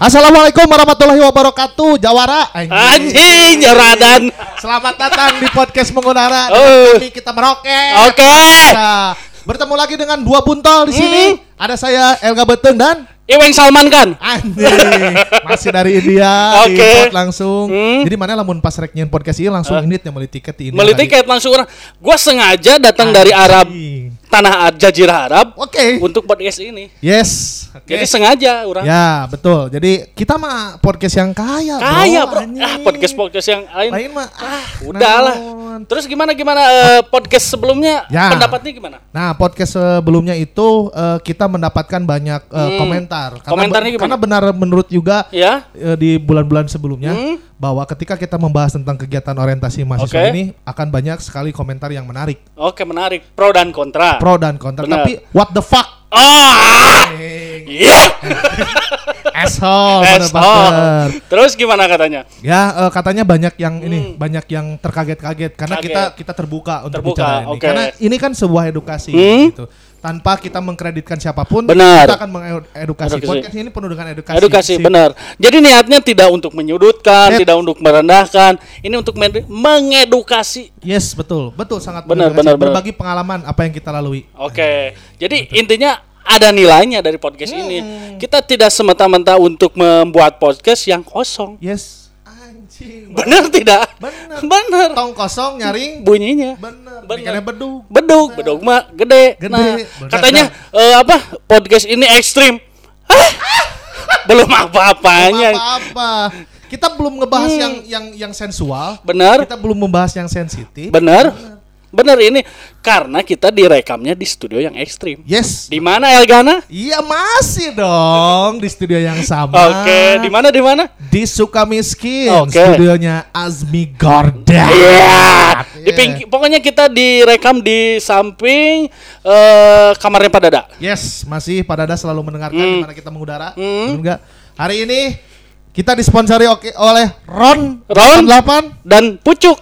Assalamualaikum warahmatullahi wabarakatuh, Jawara. Anjing, jaradan. Selamat datang di podcast mengudara. Oh. Kami kita meroket. Oke. Ya, bertemu lagi dengan dua buntal di sini. Hmm. Ada saya Elga Beteng dan Iweng Salman kan? Anjing masih dari India Oke. diimport langsung. Hmm. Jadi mana lamun pas rek nyen podcast ini langsung ini yang beli tiket di India. Beli lagi. tiket langsung orang. Gua sengaja datang dari Arab. Tanah Jazirah Arab Oke. untuk podcast ini. Yes. Oke. Jadi sengaja orang. Ya, betul. Jadi kita mah podcast yang kaya, Kaya, Bro. anjing. Ah, podcast-podcast yang lain. lain mah ah, Udahlah. naon. Terus gimana gimana eh, podcast sebelumnya Ya. pendapatnya gimana? Nah, podcast sebelumnya itu eh, kita mendapatkan banyak eh, Hmm. komentar. Karena, Komentarnya gimana? Karena benar menurut juga Ya. eh, di bulan-bulan sebelumnya Hmm. Bahwa ketika kita membahas tentang kegiatan orientasi mahasiswa Oke. ini akan banyak sekali komentar yang menarik, Oke, menarik. Pro dan kontra. pro dan kontra. Benar. Tapi what the fuck? Oh! Iya. Asshole, Asshole. Terus gimana katanya? Ya eh, katanya banyak yang ini banyak yang terkaget-kaget karena Hmm. Kaget. kita kita terbuka untuk Terbuka, bicara ini oke. karena ini kan sebuah edukasi Hmm. gitu tanpa kita mengkreditkan siapa pun Benar. kita akan mengedukasi Edukasi. podcast ini penuh dengan edukasi Edukasi Sip. benar. Jadi niatnya tidak untuk menyudutkan, Sip. tidak untuk merendahkan. Ini untuk men- mengedukasi. yes betul betul sangat Benar, benar, benar. berbagi pengalaman apa yang kita lalui Oke. Jadi intinya ada nilainya dari podcast Hmm. ini. Kita tidak semata-mata untuk membuat podcast yang kosong. yes anjing Benar tidak? Benar. Tong kosong nyaring Bunyinya. bener Benar. bikinnya bedug Bedug, bedug mah gede. Gede. Nah, Benar, katanya eh, apa? Podcast ini ekstrim. Hah? Belum apa-apanya. apa-apa kita belum ngebahas yang yang yang sensual Hmm. Benar. kita belum membahas yang sensitif Benar. Benar ini karena kita direkamnya di studio yang ekstrim. yes Di mana Elgana? Iya masih dong di studio yang sama. Oke, di mana di mana? Di Sukamiskin, Oke. studionya Azmi Gorda. Iya. Di Iya. ping- pokoknya kita direkam di samping eh, kamarnya Pak Dada. Yes, masih Pak Dada selalu mendengarkan Hmm. di mana kita mengudara. Hmm. Betul nggak? Hari ini kita disponsori oke oleh Ron, Ron. 8, Dan Pucuk,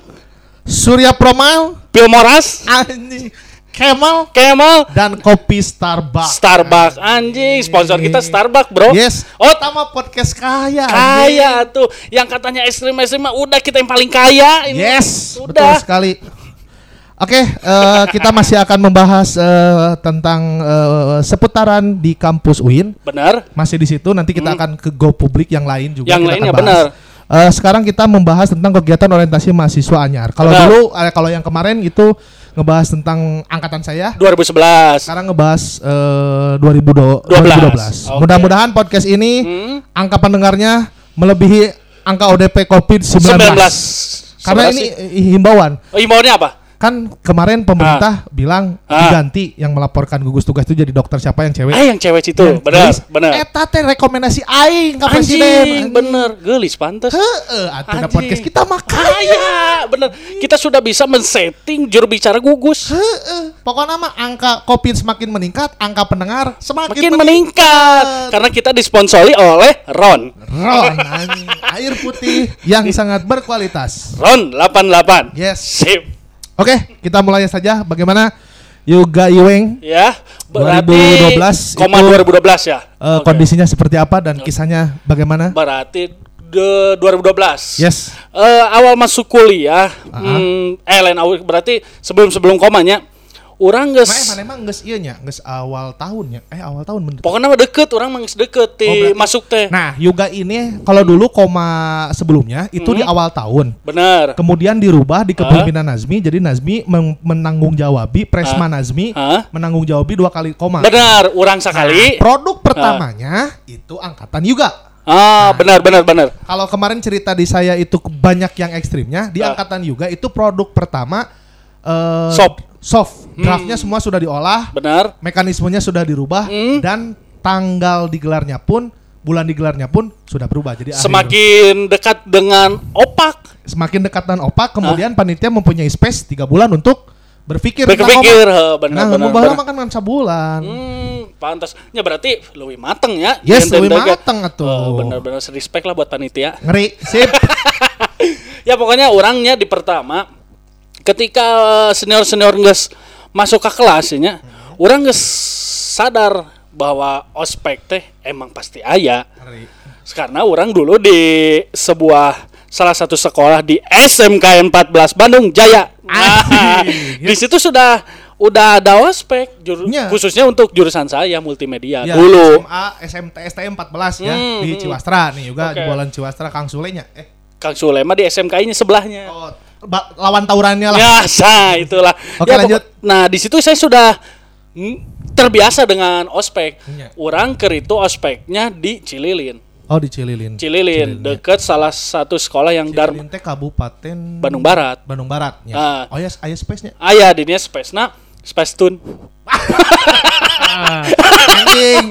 Surya Promal, Pilmoras, anjing, Kemal, Kemal, dan kopi Starbucks. Starbucks anjing, sponsor kita Starbucks, Bro. Yes. Oh, Pertama podcast kaya. anjing. kaya tuh. Yang katanya ekstrim-ekstrim mah udah kita yang paling kaya ini. Yes, betul Udah. sekali. Oke, eh, kita masih akan membahas eh, tentang eh, seputaran di kampus UIN. Benar. Masih di situ. Nanti kita akan ke go publik yang lain juga. Hmm. Yang lainnya, benar. Eh, sekarang kita membahas tentang kegiatan orientasi mahasiswa Anyar. Kalau dulu, eh, kalau yang kemarin itu ngebahas tentang angkatan saya. 2011. Sekarang ngebahas eh, 2012. 12. Oke. Mudah-mudahan podcast ini Hmm. angka pendengarnya melebihi angka ODP COVID-19. 19. Karena Seberapa ini sih? himbauan. Oh, imbauannya apa? Kan kemarin pemerintah bilang Ah. diganti yang melaporkan gugus tugas itu jadi dokter siapa yang cewek. Ah, yang cewek situ. Yang benar, benar. Eta teh rekomendasi aing Anjing, presiden. bener, gelis pantas. Heeh, atuh podcast kita mah kaya. Kaya, bener. Kita sudah bisa men-setting juru bicara gugus. Heeh. Pokoknya mah angka Covid semakin meningkat, angka pendengar semakin Makin meningkat. meningkat karena kita disponsori oleh Ron. Ron, air putih yang sangat berkualitas. Ron 88. Yes. Sip. Oke, kita mulai saja. Bagaimana Yoga Iweng Ya, berarti 2012 koma itu, 2012 ya. eh, Oke. kondisinya seperti apa dan kisahnya bagaimana? Berarti de 2012. Yes. Eh, awal masuk kuliah, hmm, eh lain awal berarti sebelum sebelum komanya, orang Mana mana emang geus ieu nya, geus awal tahunnya. Eh awal tahun bener. pokoknya mah deket, orang mah deket di Oh, masuk teh. Nah, yoga ini kalau dulu koma sebelumnya itu di awal tahun. Bener. Kemudian dirubah di kepemimpinan Nazmi, jadi Nazmi men- menanggung jawabi Presma Nazmi Hah? menanggung jawabi dua kali koma. Benar, orang sekali. Produk pertamanya itu angkatan juga. Ah, benar benar benar. Kalau kemarin cerita di saya itu banyak yang ekstrimnya, di angkatan juga itu produk pertama eh, Soft. Soft. Draftnya semua sudah diolah, Benar. mekanismenya sudah dirubah Hmm. dan tanggal digelarnya pun bulan digelarnya pun sudah berubah. Jadi akhir- Semakin dekat dengan opak. semakin dekat dan opak, kemudian panitia mempunyai space tiga bulan untuk berpikir Berpikir, opak. benar Nah, kan kan sabulan. Hmm, pantas. Ya berarti lebih mateng ya. Yes, lebih mateng atuh. Oh, benar-benar respect lah buat panitia. Ngeri, sip. ya pokoknya orangnya di pertama ketika senior senior nges masuk ke kelasnya orang nges sadar bahwa ospek teh emang pasti aya karena orang dulu di sebuah salah satu sekolah di SMK 14 Bandung Jaya. Nah, di situ sudah udah ada ospek juru- Nya. khususnya untuk jurusan saya multimedia Ya, dulu. SMA, SMT, STM 14 ya Hmm, di hmm. Ciwastra nih juga Oke. jebolan Ciwastra Kang Sulenya. Eh, Kang Sulema di SMK-nya sebelahnya. oh, lawan tawurannya lah. Ya, sah itulah. Oke, Ya, lanjut. pokok- Nah, di situ saya sudah mm, terbiasa dengan ospek. Iya. Orang ker itu ospeknya di Cililin. Oh, di Cililin. Cililin, ya. dekat salah satu sekolah yang Cililin teh Kabupaten Bandung Barat. Bandung Barat ya. Ah. Oh ya, aya space-nya. Aya di nya Space na Space Tune. anjing.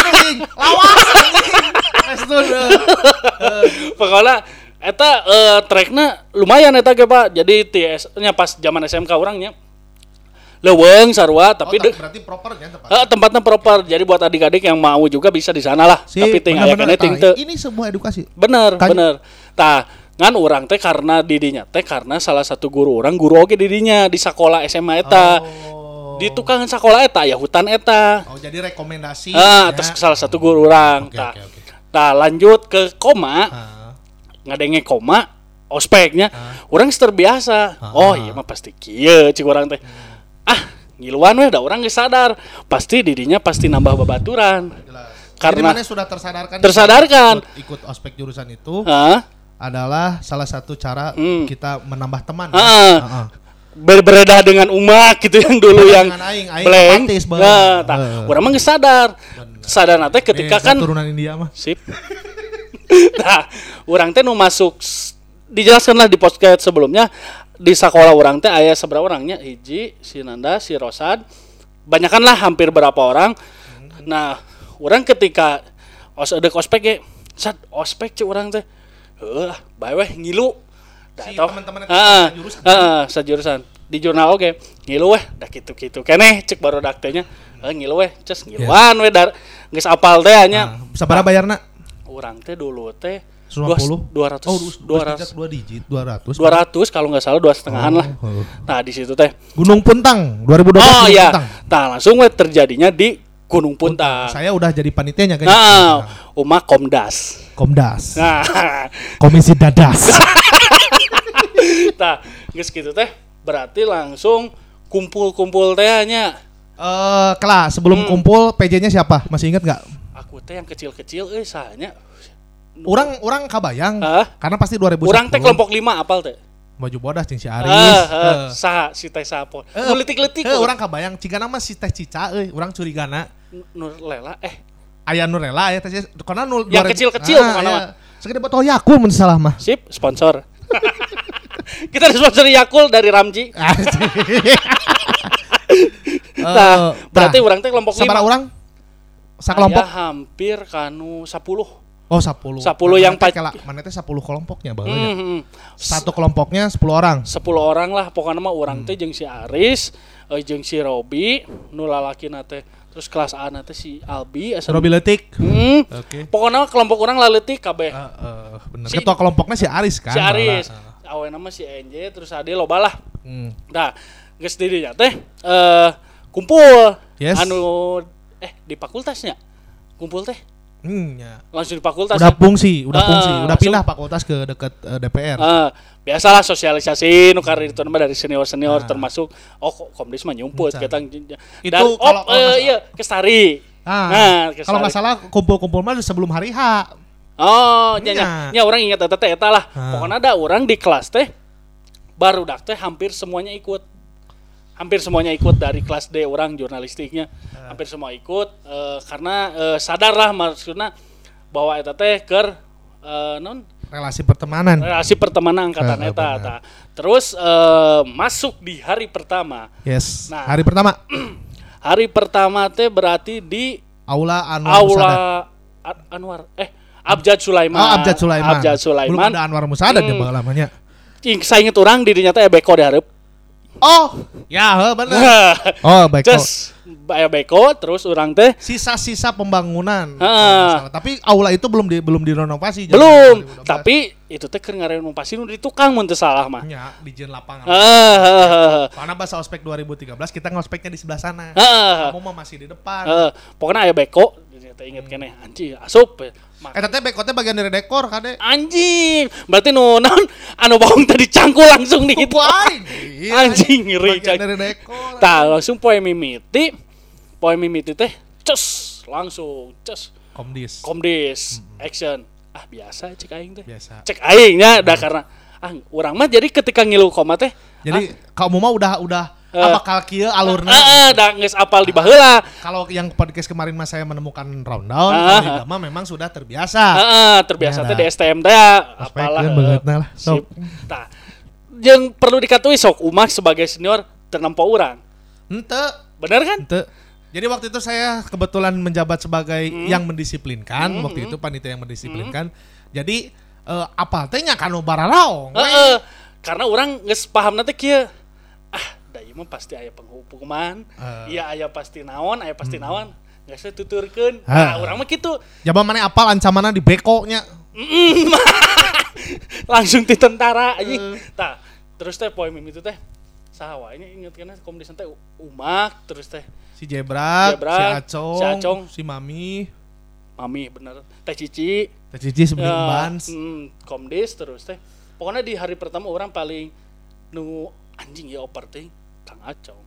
Anjing, lawas anjing. Space-tune, eh. Pokoknya eta eh, tracknya lumayan eta ge Pak. Jadi TS nya pas zaman SMK orangnya leuweung sarua tapi oh, berarti propernya tepat. eh, tempatnya proper. Jadi buat adik-adik yang mau juga bisa di sana lah. Si, tapi tinggal ya bener-bener, ting teu. Ini sebuah edukasi. Bener, Kan- bener. Tah, ngan orang teh karena didinya teh karena salah satu guru orang guru oge didinya di sekolah SMA eta. Oh. Di tukang sekolah eta ya hutan eta. Oh, jadi rekomendasi. Ah, ya. atas salah satu guru orang. Oke, Tah. oke, oke. Tah, lanjut ke koma, Ah, ngadenge koma, ospeknya. Ah. Orang terbiasa. Ah. Oh, iya mah pasti kieu cik orang teh. Ah, ngiluan we da orang geus sadar. Pasti didinya pasti nambah babaturan. jelas. Karena- Jadi sudah tersadarkan Tersadarkan. ikut, ikut ospek jurusan itu Hah? adalah salah satu cara Hmm. kita menambah teman. Ah. Ya? Ah, ah. Ber beredah dengan umat gitu yang dulu Beredah yang aing, aing blank. Nah, Eh. orang mah sadar. Sadar nate ketika Eh, kan turunan India mah. Sip. nah, orang teh nu masuk dijelaskanlah di podcast sebelumnya di sekolah orang teh aya seberapa orangnya? Hiji si Nanda si Rosad. Banyakan lah hampir berapa orang. Nah orang ketika os ada ospek ge sat ospek cek orang teh. Heuh bae weh ngilu. Da Si teman-teman Heeh, heeh, sejurusan di jurnal oke ngilu weh. Dah gitu-gitu keneh cek baru daktenya eh ngilu weh ces ngiluan weh dar geus apal teh nya Nah, sabaraha bayarna? Orang teh dulu teh 150? dua ratus Oh, dua dua ratus dua digit, 200. dua ratus kalau nggak salah dua setengahan lah oh. nah di situ teh Gunung Puntang 2012 oh Gunung iya Puntang. nah langsung terjadinya di Gunung Puntang Saya udah jadi panitianya kan. nah Uma Komdas Komdas. nah Komisi Dadas. nah geus gitu teh berarti langsung kumpul-kumpul teh nya Eh, kelas sebelum Hmm. kumpul PJ-nya siapa? Masih ingat nggak? Teh yang kecil-kecil eh sahanya Orang orang kabayang Hah? karena pasti 2010. orang teh kelompok lima apal teh baju bodas jeung si Aris. ah, ah, Eh. saha si teh sapo Eh, nu letik-letik eh, orang kabayang jika nama si teh Cica euy, urang curigana Nur Lela eh aya nu rela ya teh karena nu Yang 2000 kecil-kecil Ah, mah. Segede botol Yakult mun salah mah. Sip, sponsor. Kita disponsori Yakul dari Ramji. Nah, berarti nah, orang teh kelompok lima. urang? Sakelompok? Aya hampir kanu 10. Oh, 10. 10 yang teh pac- kela- mana teh 10 kelompoknya Hmm, baheula. hmm. Satu kelompoknya 10 orang. 10 orang lah pokoknya mah Hmm. orang teh jeung si Aris, eh, jeung si Robi, nu lalakina teh. Terus kelas A na teh si Albi asa Robi Letik. Hmm. Oke. Pokoknya kelompok orang laletik kabeh. Eh, eh, bener. Si- Ketua kelompoknya si Aris kan. si Aris, malah. awe nama si NJ terus ade loba lah. Hmm. Nah, geus di dinya teh eh kumpul. Yes. Anu eh di fakultasnya. Kumpul teh Hmm, ya. langsung di fakultas. Udah fungsi, udah Ah, fungsi, udah langsung. pindah fakultas ke dekat eh, DPR. Eh, biasalah sosialisasi nu karir itu mah dari senior-senior Nah. termasuk oh komdis mah nyumput kita Itu dan oh kalau- kalau eh, nggak iya Kestari. Ah, Nah, ke kalau nggak Sari. salah kumpul-kumpul mah sebelum hari H. Oh, nya nya, Nya. nya orang ingat eta teh eta lah. Ah. Pokoknya ada orang di kelas teh baru dak teh hampir semuanya ikut. Hampir semuanya ikut dari kelas D orang jurnalistiknya. Ah. Hampir semua ikut eh, karena eh, sadar lah maksudnya bahwa eta teh keur eh, non Relasi pertemanan. relasi pertemanan angkatan Eh, eta benar. ta. Terus eh, masuk di hari pertama. Yes. Nah. Hari pertama Hari pertama teh berarti di Aula Anwar Aula Musada. Anwar eh Abjad Sulaiman. Oh, Abjad Sulaiman. Abjad Belum Sulaiman. ada Anwar Musada dia Hmm. pengalamannya. Ing saya inget orang di dinya teh beko di hareup. Oh, ya heuh, bener. Oh, baik. Aya beko terus orang teh Sisa-sisa pembangunan. Salah. Tapi aula itu belum di, belum direnovasi. belum 2012. tapi itu teh keur ngarenovasi nu di tukang mun teu salah mah ya di jen lapangan. Heeh, Karena bahasa ospek 2013 kita ngospeknya di sebelah sana. heeh. Kamu mah masih di depan. Heeh, pokoknya aya beko teh inget keneh anjing asup Ma- Eh teh bekotnya bagian dari dekor kade. anjing berarti nu naon anu bawang tadi cangkul langsung di itu Kuain. Anjing, ngeri, Bagian dari dekor. tah langsung poe mimiti poe mimiti teh cus langsung cus Komdis. komdis action ah biasa cek aing teh Biasa. cek aingnya dah karena ah orang mah jadi ketika ngilu koma teh Jadi kamu mah udah udah Eh. apa bakal kieu alurna. ah dah geus apal di baheula Kalau yang podcast kemarin mas saya menemukan rundown, Ah. kalau memang sudah terbiasa. Heeh, terbiasa Ya, teh dah. di STM teh ya, apalah. kan eh, bangetna lah, sok. Tah. Yang perlu dikataui sok Umak sebagai senior ternempo orang. Ente, Bener kan? ente. Jadi waktu itu saya kebetulan menjabat sebagai Hmm. yang mendisiplinkan, waktu itu panitia yang mendisiplinkan. Jadi eh, apa teh nya kanu bararaong. Heeh. Karena orang geus paham nanti kieu. Ah, da ieu mah pasti aya penghukuman. Eh. Iya aya pasti naon, aya pasti naon. Geus teh tuturkeun. Ah. Nah, urang mah kitu. Jaba mana apal ancamanna di bekonya. Langsung di tentara anjing. Eh. Tah, terus teh poe mimiti teh saha ini inget kan komdis teh Umak terus teh Si Jebrak, Jebrak, si si Acong, Acong. si Mami, Mami bener Teh Cici Teh Cici sebelum Ya, Bans. hmm, komdis terus teh pokoknya di hari pertama orang paling nu anjing ya oper teh Kang Acong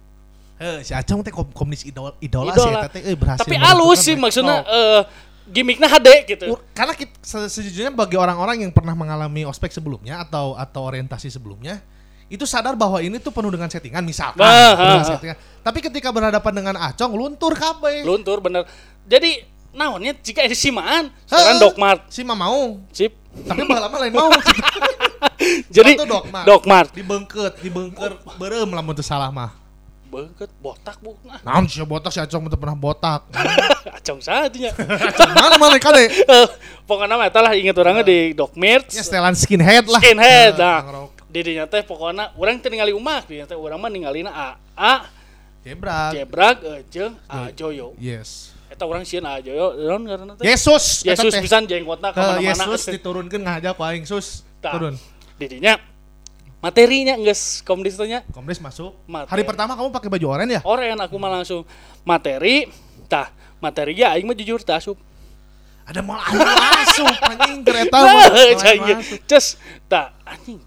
Eh, si Acong teh kom komnis idol idola, Idola. sih teh eh, berhasil. tapi menentukan halus sih maksudnya Oh. eh gimmicknya HD gitu karena kita, se- sejujurnya bagi orang-orang yang pernah mengalami ospek sebelumnya atau atau orientasi sebelumnya itu sadar bahwa ini tuh penuh dengan settingan misalkan Bah, penuh dengan ha, settingan. tapi ketika berhadapan dengan Acong luntur kabeh luntur bener jadi naonnya jika ada simaan sekarang Heeh. Dogmart si mah mau sip tapi lama lain mau jadi Waktu Dogmart. Dogmart dibengket dibengker berem lamun teu salah mah. Bengket botak bu. Nah naon si botak si Acong teu pernah botak. Acong Acong mana mana kade Eh, pokoknya mah lah inget orangnya di Dogmart ya setelan skinhead lah. Skinhead Eh, nah didinya teh pokoknya orang teh ningali umak didinya teh orang mah ningalina AA Jebrak. Jebrak eh, jeung A Joyo. yes. Eta orang sieun A Joyo naon ngaranna teh? Yesus Yesus pisan jenggotna ke ka mana-mana Yesus diturunkan ngajak ku aing sus. Turun didinya materinya geus komdis teh nya komdes masuk. Materi. hari pertama kamu pakai baju oranye ya? Oren aku mah langsung materi. Tah materi ya aing mah jujur tah asup ada malah masuk anjing kereta Nah, mah, malah. Cus, tah anjing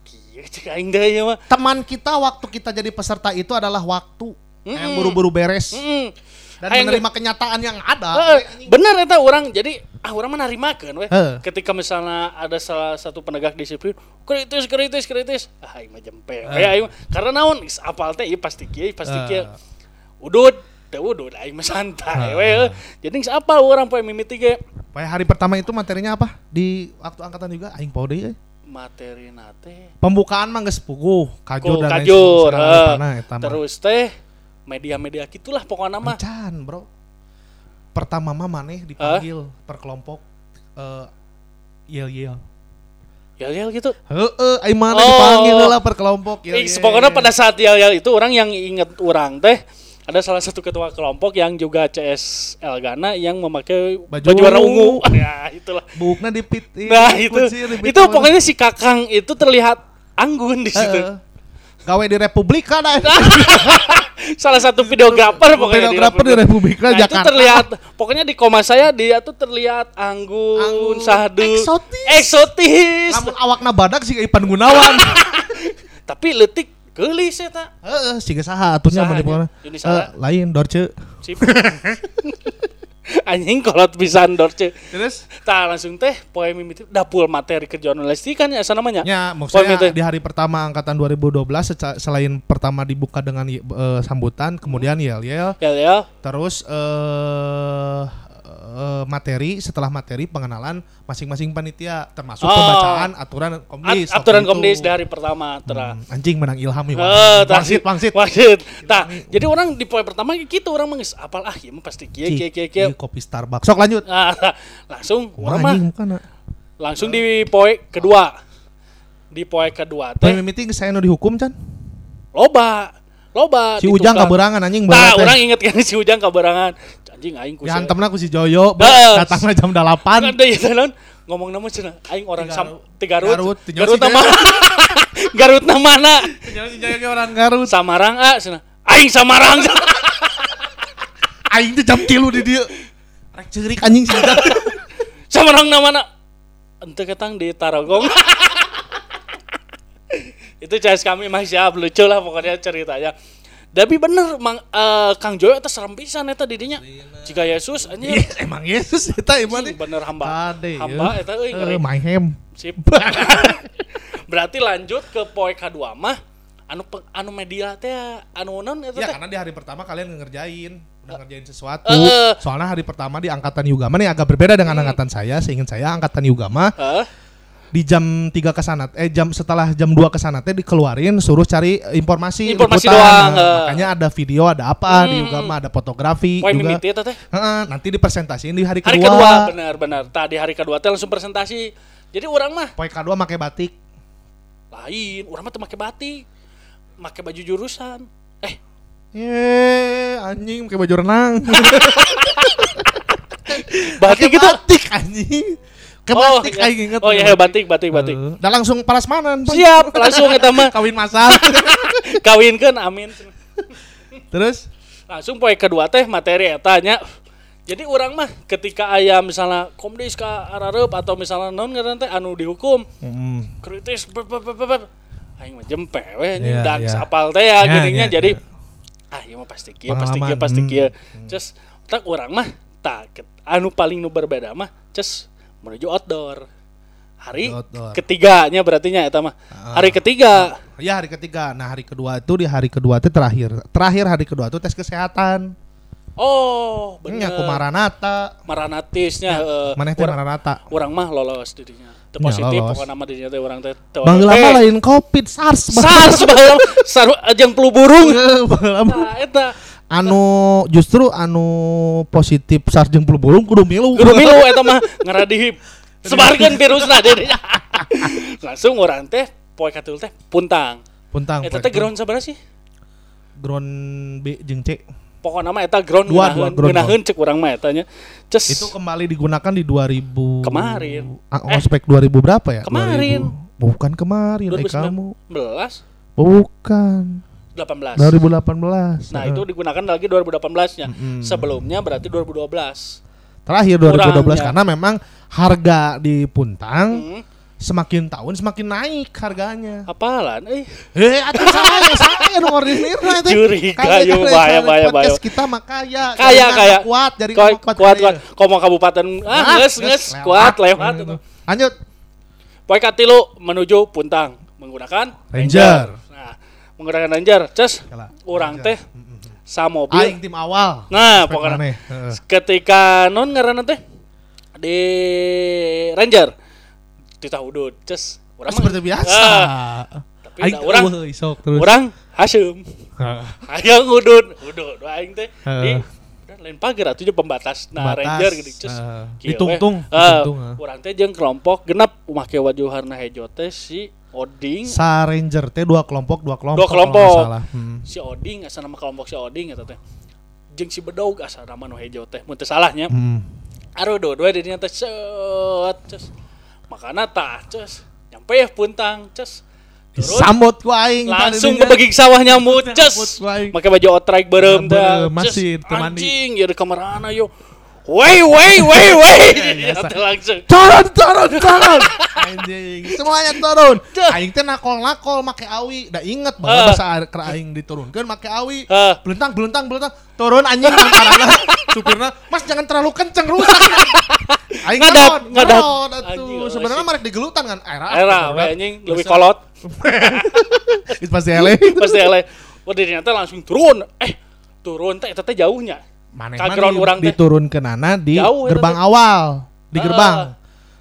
aing ya mah. teman kita waktu kita jadi peserta itu adalah waktu. Yang buru-buru beres. Heeh. Dan Hayang- menerima kenyataan yang ada Heeh, bener eta orang jadi ah orang mah narimakeun we. Heeh. Ketika misalnya ada salah satu penegak disiplin, kritis kritis kritis, ah aing mah jempe Heeh. aing mah. Karena naon geus apal teh ieu pasti kieu pasti Heeh. kieu. Udud, teu udud aing mah santai Heeh. we. heuh. Jadi geus apal urang poe mimiti ge. Pokoknya hari pertama itu materinya apa di waktu angkatan juga aing poho deui euy. Materi nate pembukaan mah geus puguh kajur dan lain kajur. mana eta mah. Terus teh media-media gitulah pokoknya mah. Encan, bro pertama mah maneh dipanggil per kelompok eh yel yel Ya ya gitu. Heeh, aing mana Oh. dipanggil lah per kelompok yel Eh, pokoknya pada saat yel-yel itu orang yang inget orang teh ada salah satu ketua kelompok yang juga CS Elgana yang memakai Baju baju, warna ungu. Ya, itulah. bukna dipit Nah, itu itu pokoknya si Kakang itu terlihat anggun di situ. gawe di Republika dah salah satu videografer pokoknya videografer di Republika Nah, itu Jakarta terlihat pokoknya di koma saya dia tuh terlihat anggun, Anggun, sahdu, eksotis. eksotis. lamun awakna badak sih Ipan Gunawan Tapi letik geulis eta. heeh siga saha atunya mah di nya? pokona. Yuni saha? Eh, lain Dorce Sip. Anjing kolot pisan dorce. terus Tah langsung teh poe mimiti dapul materi ke jurnalistikan ya asa namanya. Ya, Poe maksudnya di hari pertama angkatan 2012 seca- selain pertama dibuka dengan eh, sambutan, kemudian yel-yel, Ya ya. terus eh eh, materi setelah materi pengenalan masing-masing panitia termasuk Oh. pembacaan aturan At- komdis. aturan waktu itu. komdis di hari pertama tera. Hmm, anjing menang ilham ya. Wangsit, wangsit. Wangsit. Tah, jadi orang di poe pertama gitu orang mengis apal ah mah pasti kieu kieu kieu. Ih, kopi Starbucks. Sok lanjut. Ah, langsung orang mah anjing bukan. langsung di poe kedua. Di poe kedua Poin teh meeting saya nu dihukum can. loba. Loba Si Ujang tukang. kaberangan anjing banget. orang inget kan si Ujang kaberangan anjing aing ku Dihantemna ku si Joyo, datangnya jam 8. kan ada ya non ngomong nama cenah aing orang sam Garut. ti Garut Garut, nama Garut nama mana orang Garut. Samarang ah cenah aing Samarang Aing teh jam 3 di dieu. Rek ceurik anjing si Ujang. Samarang nama mana ente ketang di Tarogong itu CS kami mah siap lucu lah pokoknya ceritanya tapi bener mang, eh, Kang Joyo itu serem pisan eta didinya jika Yesus anjir Iya, emang Yesus eta emang Anjing, bener hamba Kade, hamba ya. eta euy Eh, ngeri. my hem. Sip. Berarti lanjut ke poin kedua mah anu pe- anu media teh anu non eta Ya karena di hari pertama kalian ngerjain udah ngerjain sesuatu. Eh. Soalnya hari pertama di angkatan Yugama nih agak berbeda dengan angkatan saya. Seingat saya angkatan Yugama Heeh. Di jam 3 ke sana eh jam setelah jam 2 ke sana teh dikeluarin suruh cari informasi Informasi liputan. doang, Nah, eh. makanya ada video ada apa di Hmm. Yugama ada fotografi Poin juga mimiti eta teh. Heeh, nanti dipresentasiin di hari, Hari kedua, kedua benar benar. Tadi hari kedua teh langsung presentasi. Jadi orang mah poin kedua pakai batik lain, orang mah teu make batik. Make baju jurusan. Eh, Ye, anjing pakai baju renang. batik Pakai gitu. batik anjing. Ke Oh, batik iya. aing inget. Oh iya batik batik batik. Udah langsung prasmanan. Bang. Siap, langsung eta mah Kawin masal. kawinkeun amin. Terus langsung poin kedua teh materi eta nya jadi orang mah ketika ayam misalnya komdis ke ararep atau misalnya non ngaran teh anu dihukum mm, kritis aing mah jempe we Iya, yeah, dan iya. sapal teh ya Ya, geuninnya ya, jadi ya. ah ieu mah pasti kieu pasti kieu Pengalaman, pasti kieu terus tak orang mah tak anu paling nu berbeda mah ces menuju outdoor hari Outdoor. ketiganya berarti nya eta mah Ah. hari ketiga ya hari ketiga. Nah hari kedua itu di hari kedua itu terakhir. Terakhir hari kedua itu tes kesehatan. oh Bener. Aku Maranata. maranatisnya heeh. Mana teh Urang- Maranata? orang mah lolos dirinya teu Ya, positif lolos. pokoknya nama dirinya teh orang teh Bang lama lain covid SARS. Bang. SARS baheula saru ajang flu burung mah. nah eta anu justru anu positif SARS jeung flu burung kudu milu. Guru milu eta mah ngaradi sebarkeun virusna dirinya. Langsung orang teh poe katul teh puntang. Puntang. Eta teh ground sabaraha sih? ground B jeung C. Pokokna mah eta ground Dua, ngeunaheun, dua, ground ngeunaheun cek urang mah eta nya. Ces Itu kembali digunakan di 2000 Kemarin. Ah, ospek 2000 berapa ya? Kemarin. 2000. Bukan kemarin, eh, kamu. 2019 Bukan. 18. 2018. Nah, itu digunakan lagi 2018-nya. Mm-mm. Sebelumnya berarti 2012. terakhir 2012 kurangnya. karena memang harga di Puntang Hmm. semakin tahun semakin naik harganya. Apalan eh Eh, atuh saya saya nu ordinir na teh. Curiga, kan, bahaya, bahaya, bahaya. Kita mah kaya. kaya kaya kuat jadi kuat kuat kuat, kuat. Komo kabupaten ah nges nges kuat lewat itu. Lanjut. Poin katilu menuju Puntang menggunakan Ranger. Nah, menggunakan Ranger, ces orang teh sa mobil. Aing tim awal. Nah, Spek pokoknya. Heeh. ketika non ngaranna teh di Ranger kita udut, ces Ah, seperti biasa. Ah, tapi Aing orang eueuh, sok terus. orang Hasyim. Hayang udut, udut aing teh di dan lain pagar atuh pembatas nah Pembatas, ranger gitu eh, Kieu ditungtung, eh. urang teh jeung kelompok genep make baju warna hejo teh si Oding Sa Ranger teh dua kelompok, dua kelompok. Dua kelompok. salah. Hmm. si Oding asa nama kelompok si Oding eta teh jeung si Bedog asa nama nu hejo teh mun teu salahnya Hmm. aduh dua-dua dirinya teh set ces makana tah ces nyampe ya puntang ces turun Disambut ku aing langsung ke beging sawah nyamut ku aing. make baju outrike berem teh masih anjing ya di kamar ana yo Woi, woi, woi, woi. Biasa. Eta langsung. Turun, turun, turun. Anjing, semuanya turun. Aing teh nakol-nakol make awi. Da inget Ah. bahwa bahasa air ke aing diturunkeun make awi. Ah. Belentang, belentang, belentang. Turun anjing antarana supirna. Mas jangan terlalu kenceng rusak. Aing Ngadat, ngadat. atuh. Sebenarnya asik. marek digelutan kan. Era. Era, we anjing lebih kolot. Itu pasti ele. Pasti ele. Wah, ternyata langsung turun. Eh, turun teh eta teh jauhnya. Ground urang teh. diturunkeun nana di Jauh, gerbang teh. awal, di Ah. gerbang.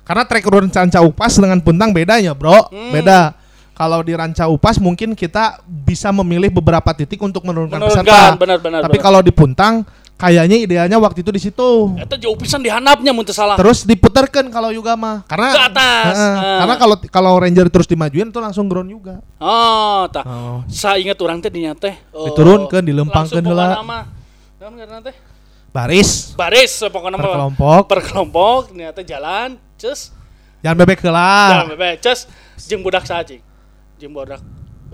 Karena trek urun Ranca Upas dengan Puntang bedanya, Bro. Hmm. Beda. Kalau di Ranca Upas mungkin kita bisa memilih beberapa titik untuk menurunkan Menurunkan, peserta. benar, benar, Tapi benar. kalau di Puntang kayaknya idealnya waktu itu di situ. Eta jauh pisan dihanapnya mun teu salah. Terus diputarkan kalau juga mah. Karena Ke atas. Heeh. Ah. Karena kalau kalau Ranger terus dimajuin tuh langsung ground juga. Oh, tah. Oh. Saya ingat orang teh dinya teh. eh, Diturunkeun, dilempangkeun langsung heula. pokona mah. Naon ngaranna teh? Baris Baris pokoknya per kelompok. Per kelompok ternyata jalan, cus. Jangan bebek heula. Jalan bebe, cus. Jeung budak sajing. Jeung budak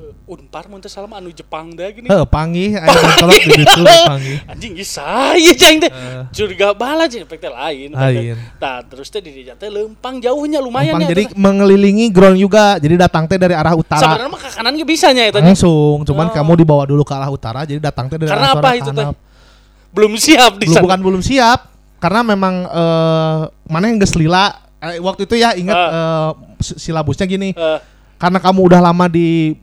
eh, Unpar mun mah anu Jepang teh gini. Heuh, panggih aya kolot di ditu panggih. Anjing geus saya ceng teh. Eh. Curiga bala jeung efek teh lain. Lain. Tah, terus teh di teh lempang jauhnya lumayan Gampang, ya. jadi teh. mengelilingi ground juga. Jadi datang teh dari arah utara. sebenarnya mah ke kanan ge bisa nya eta. Langsung, cuman Oh. kamu dibawa dulu ke arah utara jadi datang teh dari Karena arah apa utara itu teh? Belum siap di belum sana. bukan belum siap karena memang eh mana yang geus lila eh, waktu itu ya ingat Ah. eh, si- silabusnya gini Eh, karena kamu udah lama di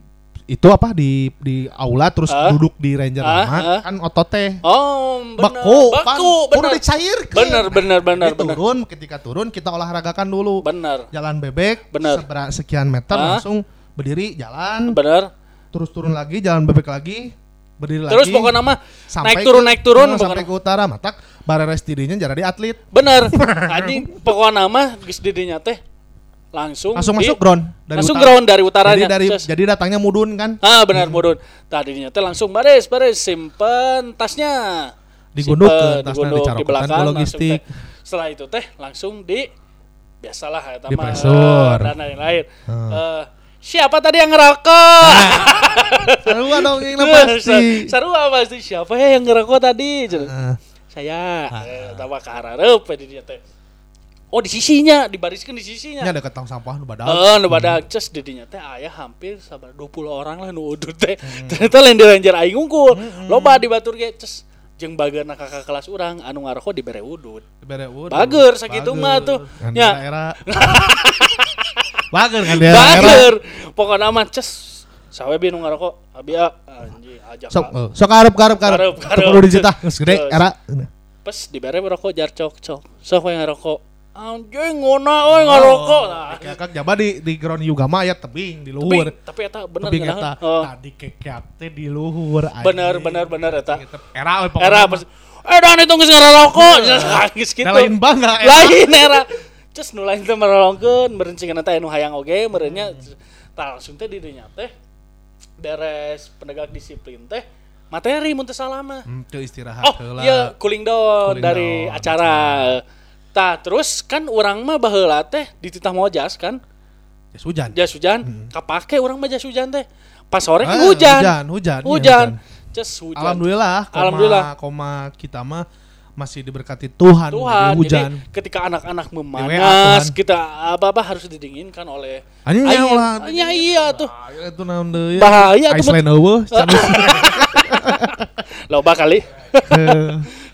itu apa di di aula terus Ah. duduk di ranger Ah, lama ah. kan otot teh oh, bener. beku Beku, udah bener. dicairkan Bener, bener, bener, Jadi bener. turun ketika turun kita olahragakan dulu Bener, jalan bebek Bener. sekian meter Ah. langsung berdiri jalan bener. terus turun lagi jalan bebek lagi berdiri Terus lagi pokoknya mah naik turun ke- naik turun eh, sampai pokoknya. ke utara matak bareres dirinya jadi atlet Bener. Anjing pokoknya mah geus di dinya teh langsung langsung di- masuk ground dari langsung utara. ground dari utaranya. Jadi dari Cus. jadi datangnya mudun kan Ah benar mudun. Tadi dinya teh langsung baris baris simpen tasnya. Digunduk ke tasnya, di belakang logistik. teh. Setelah itu teh langsung di biasalah ya Di pressure. dan lain-lain. Hmm. Eh, siapa tadi yang ngerokok? Sarua dong yang pasti. Seru apa pasti siapa ya yang ngerokok tadi? Heeh. Saya eh, tawa ke harareup di dia teh. Oh di sisinya, dibariskan di sisinya. Nya deket tong sampah nu badak. Heeh, nu badak ces di dinya teh aya hampir sabar 20 orang lah nu udut teh. Ternyata lain di ranger aing unggul. Loba di batur ge ces jeung bageurna kakak kelas urang anu ngarokok dibere udut. Bere udut. Bager sakitu mah tuh. Nya. Bager kan dia. Bager. Pokokna mah ces sawe bi nu ngarokok abi ah, anjing ajak. Sok eh, sok karep karep karep. Karep, karep. Kudu dicita geus gede era. Pes dibere rokok jar cok cok. Sok we ngarokok. Anjing ngona euy ngarokok. Nah, Kakak jaba di di ground juga mah aya tebing di luhur. Tapi, eta bener Tebing ngeunaheun. eta. Oh. Tadi kekeak teh di luhur. Bener bener bener eta. Era we pokokna Era pas eh dan itu geus ngarokok. Geus gitu. Nah, lain bangga. Lain era. Terus nu lain teh merolongkeun meureun cingan teh anu hayang oge meureunnya tah langsung teh di dinya teh beres penegak disiplin teh materi mun teu salah mah. Hmm, teu istirahat Oh heula. iya cooling down Cooling dari down, acara. Tah terus kan orang mah baheula teh di titah mojas kan Jas hujan. jas hujan kapake orang mah jas hujan teh pas sore Ah, kan hujan hujan, hujan, iya, hujan hujan. jas hujan Alhamdulillah, koma, Alhamdulillah. koma kita mah masih diberkati Tuhan, Tuhan di hujan. jadi ketika anak-anak memanas kita apa-apa harus didinginkan oleh Anjing air. ulah. Anya iya tuh Bahaya itu naon deui. Bahaya tuh, Iceland eueuh. loba kali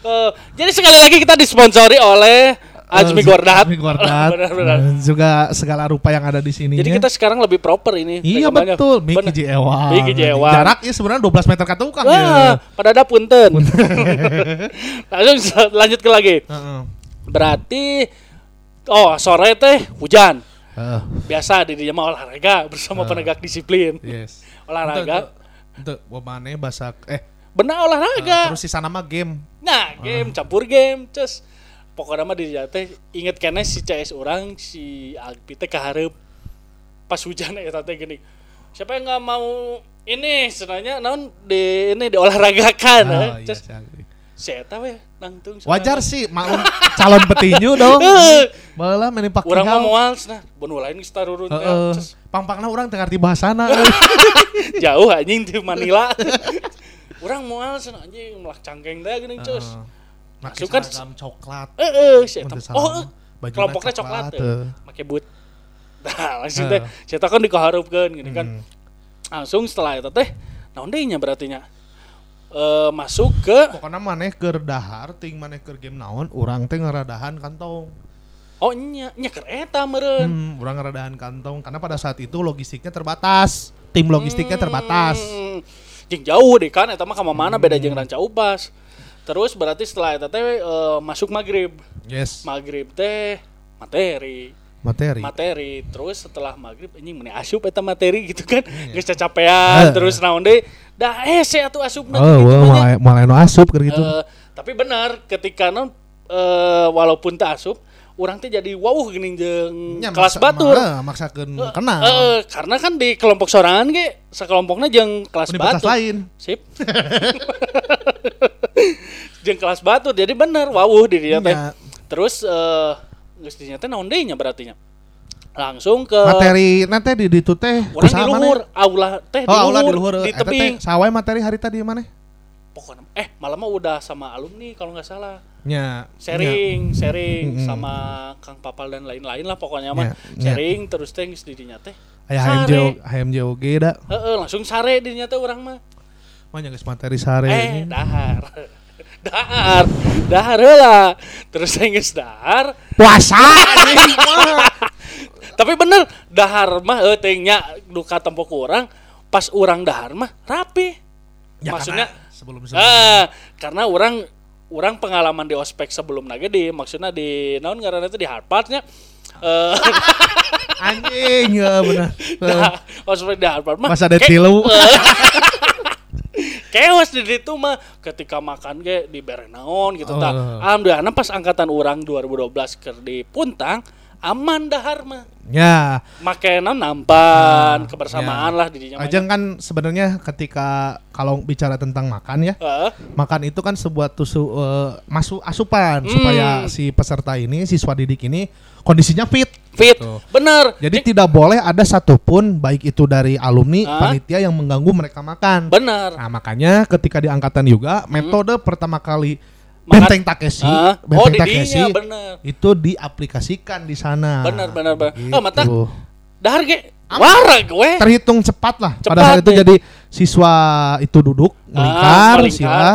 Eh, jadi sekali lagi kita disponsori oleh Azmi eh, Gordat Azmi Gordat. Benar-benar. Dan juga segala rupa yang ada di sini. jadi kita sekarang lebih proper ini Iya betul, Miki Bener. J. Ewan. Miki J. Ewan. Jaraknya sebenarnya 12 meter ke tukang Wah, ya. pada ada punten. Langsung lanjut ke lagi. Berarti oh sore teh hujan. Biasa di dia mah olahraga bersama Ah. penegak disiplin. Yes. Olahraga. Untuk mana basak eh Benar olahraga. terus sisa nama game. Nah, game campur game, cus. Pokoknya mah di teh inget kene si CS orang si Alpi teh kaharep pas hujan ya teh gini. Siapa yang nggak mau ini sebenarnya naon di ini diolahragakan Oh, eh. iya, si tahu ya nangtung. Wajar sih maklum calon petinju dong. Baheula meni pakai Orang mau moal nah, bon lain tarurun teh. Heeh. Cus, Pang-pangna urang teu ngarti bahasana. Jauh anjing di Manila. Orang moal cenah anjing melah cangkeng teh geuning cus. Masuk kan- seragam coklat. Eh eh Oh, eh. Bajuna kelompoknya coklat, coklat, teh. teh. Make boot. Nah, langsung teh saya kan dikaharupkeun gini kan. Hmm. Langsung setelah itu teh naon deui nya berarti nya? Eh masuk ke Pokoknya maneh keur dahar ting maneh keur game naon urang teh ngaradahan kantong. oh nya nya keur eta meureun. Hmm, urang kantong karena pada saat itu logistiknya terbatas. Tim logistiknya terbatas. Hmm, Jeung jauh deh kan eta mah ka mana beda jeung ranca upas. Terus berarti setelah eta teh eh, masuk maghrib. Yes. Maghrib teh materi. Materi. materi terus setelah maghrib anjing meni asup eta materi gitu kan Iya. geus cacapean Eh. terus naon deui dah eh saya atuh asupna Oh, gitu mulai mulai no asup gitu. Eh, tapi benar ketika non eh, walaupun tak asup orang teh jadi wow gini jeung Nya, kelas maksa- batur ma- maksakeun kenal Eh, karena kan di kelompok sorangan ge sekelompoknya jeung kelas universitas batur lain sip jeung kelas batur jadi bener wawuh di dia teh. Nya, terus eh geus dinya teh naon deui nya berarti nya? Langsung ke materi nanti di ditu teh orang di kusaha luhur aula teh di oh aula di luhur di teh tebing sawai materi hari tadi mana? Pokoknya eh malam mah udah sama alumni kalau nggak salah. Nya sharing sharing Mm-mm. sama Kang Papal dan lain-lain lah pokoknya mah. Ya, ya. sharing terus teh geus di dinya teh. Aya. HMJ HMJ oge da heeh langsung sare di dinya teh urang mah. Mah geus materi sare eh ini. dahar dahar. Dahar heula terus geus dahar. Puasa. Tapi bener dahar mah eh teh nya duka tempo ku urang pas urang dahar mah rapi. Ya, maksudnya karena sebelum sebelum. Ah, karena orang orang pengalaman di ospek sebelum lagi di maksudnya di naon ngaranna itu di Harvardnya eh anjing ya benar nah, ospek di Harvard mah Pas ada tilu. Keos di situ mah ketika makan ge di bere naon gitu tah. Oh. Alhamdulillah pas angkatan orang 2012 ke di Puntang aman dahar mah. ya Make naon nampan Nah, kebersamaan ya. lah di dinya mah. Ajeng kan sebenarnya ketika kalau bicara tentang makan ya Heeh. makan itu kan sebuah tusu eh, masuk asupan Hmm. supaya si peserta ini siswa didik ini kondisinya fit fit. Tuh. Bener. jadi tidak boleh ada satupun baik itu dari alumni Ah. panitia yang mengganggu mereka makan Bener. nah makanya ketika di angkatan juga metode pertama kali benteng Takeshi Ah, oh benteng di Takeshi bener. itu diaplikasikan di sana Benar, benar, benar. Gitu. Oh, mata dahar ge warah gue. terhitung cepat lah pada Cepat saat itu ya. jadi siswa itu duduk melingkar melingkar. sila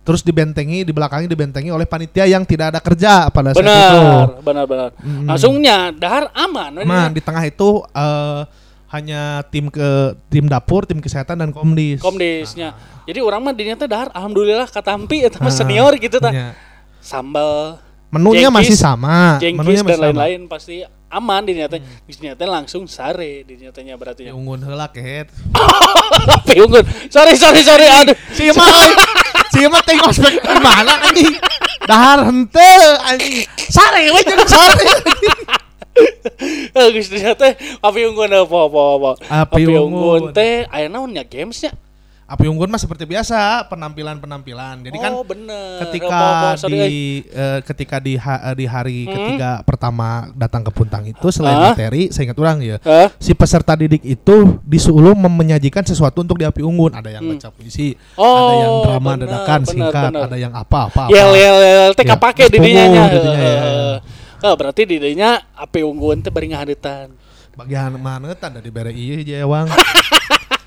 terus dibentengi di belakangnya dibentengi oleh panitia yang tidak ada kerja pada saat itu Benar, benar, benar. Mm. Langsungnya dahar aman. Man, di tengah itu eh, hanya tim ke tim dapur, tim kesehatan dan komdis. komdisnya. Jadi orang mah dinya teh dahar alhamdulillah katampi eta mah Ah, senior gitu tah. Ya. Sambal, Menunya Jengkis, masih sama. jengkis Menunya dan masih sama. lain-lain pasti aman dinya teh. Dinya teh langsung sare dinya teh nya berarti nya. Diunggun heula kehet. Tapi unggul. Sorry, sorry, sorry. Aduh. Si mah si mah teh ospek di mana anjing? Dahar henteu anjing. Sare we jeung sare. Eh, dinya teh api unggun apa apa apa. Api unggun. teh aya naon nya gamesnya? Api unggun mah seperti biasa penampilan-penampilan. Jadi kan oh, bener. ketika Apa, apa, sorry, eh. di eh, ketika di ha- di hari Hmm. ketiga pertama datang ke Puntang itu selain Ah. materi, saya ingat orang ya. Hah? Si peserta didik itu disuruh menyajikan sesuatu untuk di api unggun. Ada yang baca puisi, ada yang Hmm. Oh, drama benar, dadakan benar, singkat, benar. ada yang apa-apa. Yel yel yel teh Ya, kapake geus di dinya nya. punguh di dinya, ya. Oh, berarti di dinya api unggun teh bari ngahadetan. Bagian mana tanda di bere ieu jewang.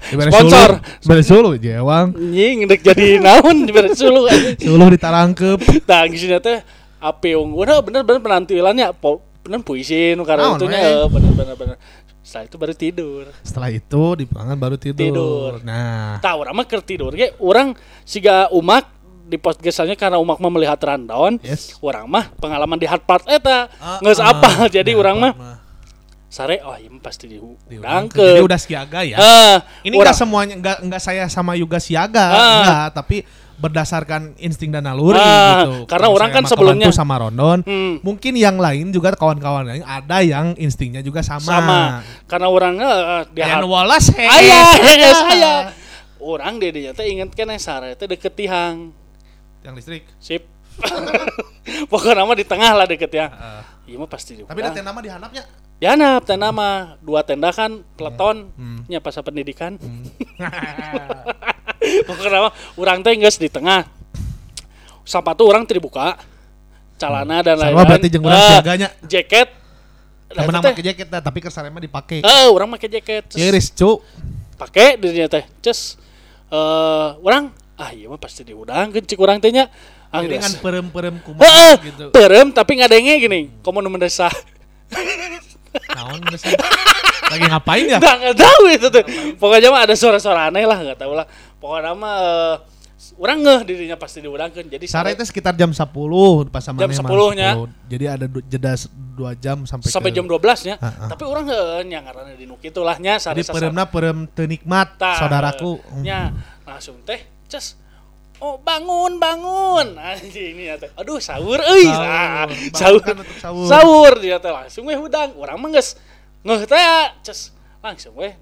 Di bere Sponsor. Bere sulu jewang. Anjing dek jadi naon di beres sulu. Sulu ditarangkep. Tah geusnya teh api unggun oh, bener-bener penampilannya po, bener puisi nu karena Naon, itunya we? eh, bener-bener bener. Setelah itu baru tidur. Setelah itu di baru tidur. Tidur. Nah, Tah urang mah tidur ge urang siga umak di podcastnya karena umak mah melihat rundown. yes. Urang mah pengalaman di hard part eta Ah, geus ah. apa jadi Nah, urang mah sare oh iya pasti Jadi diudangkeun. udah siaga ya. Eh, Ini enggak semuanya enggak enggak saya sama Yuga siaga, Ah. enggak, tapi berdasarkan insting dan naluri Ah, gitu. karena Kalau orang saya kan sebelumnya- sama Rondon, Hmm. mungkin yang lain juga kawan-kawan lain ada yang instingnya juga sama. sama karena orang eh, di Dian hard Wallace hees, Aya, eta. hees, aya. Orang dia dinya teh inget kan sare teh deket tihang. Yang listrik. Sip. Pokoknya nama di tengah lah deket ya. Heeh. Iya mah pasti di. Tapi nanti nama dihanapnya. Ya nah, tenda mah dua tenda kan peleton Hmm. nya pas pendidikan. Pokoknya nama orang teh geus di tengah. Sepatu orang teu dibuka. Celana dan lain-lain. berarti jeung urang Eh, siaganya. Jaket. Nah, Nama nama teh, ke jaket tapi kersare mah dipake. Eh, orang make jaket. Iris cu. Pakai dirinya teh. Cus eh orang ah iya mah pasti diudang cik urang teh nya. Ah, Jadi geus. kan perem-perem Heeh, kumaha gitu. perem tapi ngadenge gini. Komo nu mendesah. Naon sih? Lagi ngapain ya? Nggak, nggak tahu itu tuh. Pokoknya mah ada suara-suara aneh lah, nggak tahu lah. Pokoknya mah eh, orang ngeh dirinya pasti diudangkeun. Jadi Sare itu sekitar jam 10 pas sama Jam Nema, 10 nya. 10. Jadi ada jeda 2 jam sampai sampai ke, jam 12 nya. Ah, ah. Tapi orang nya ngaranna di nu kitu lah nya sare Jadi peremna perem teu nikmat Tah, saudaraku. Nya langsung teh ces oh bangun bangun. Anjing ini ya teh. Aduh sahur euy Sahur. Ah, Bangun sahur. kan untuk sahur. sahur dia teh langsung weh udang. Urang mah geus ngeuh teh. Ces langsung weh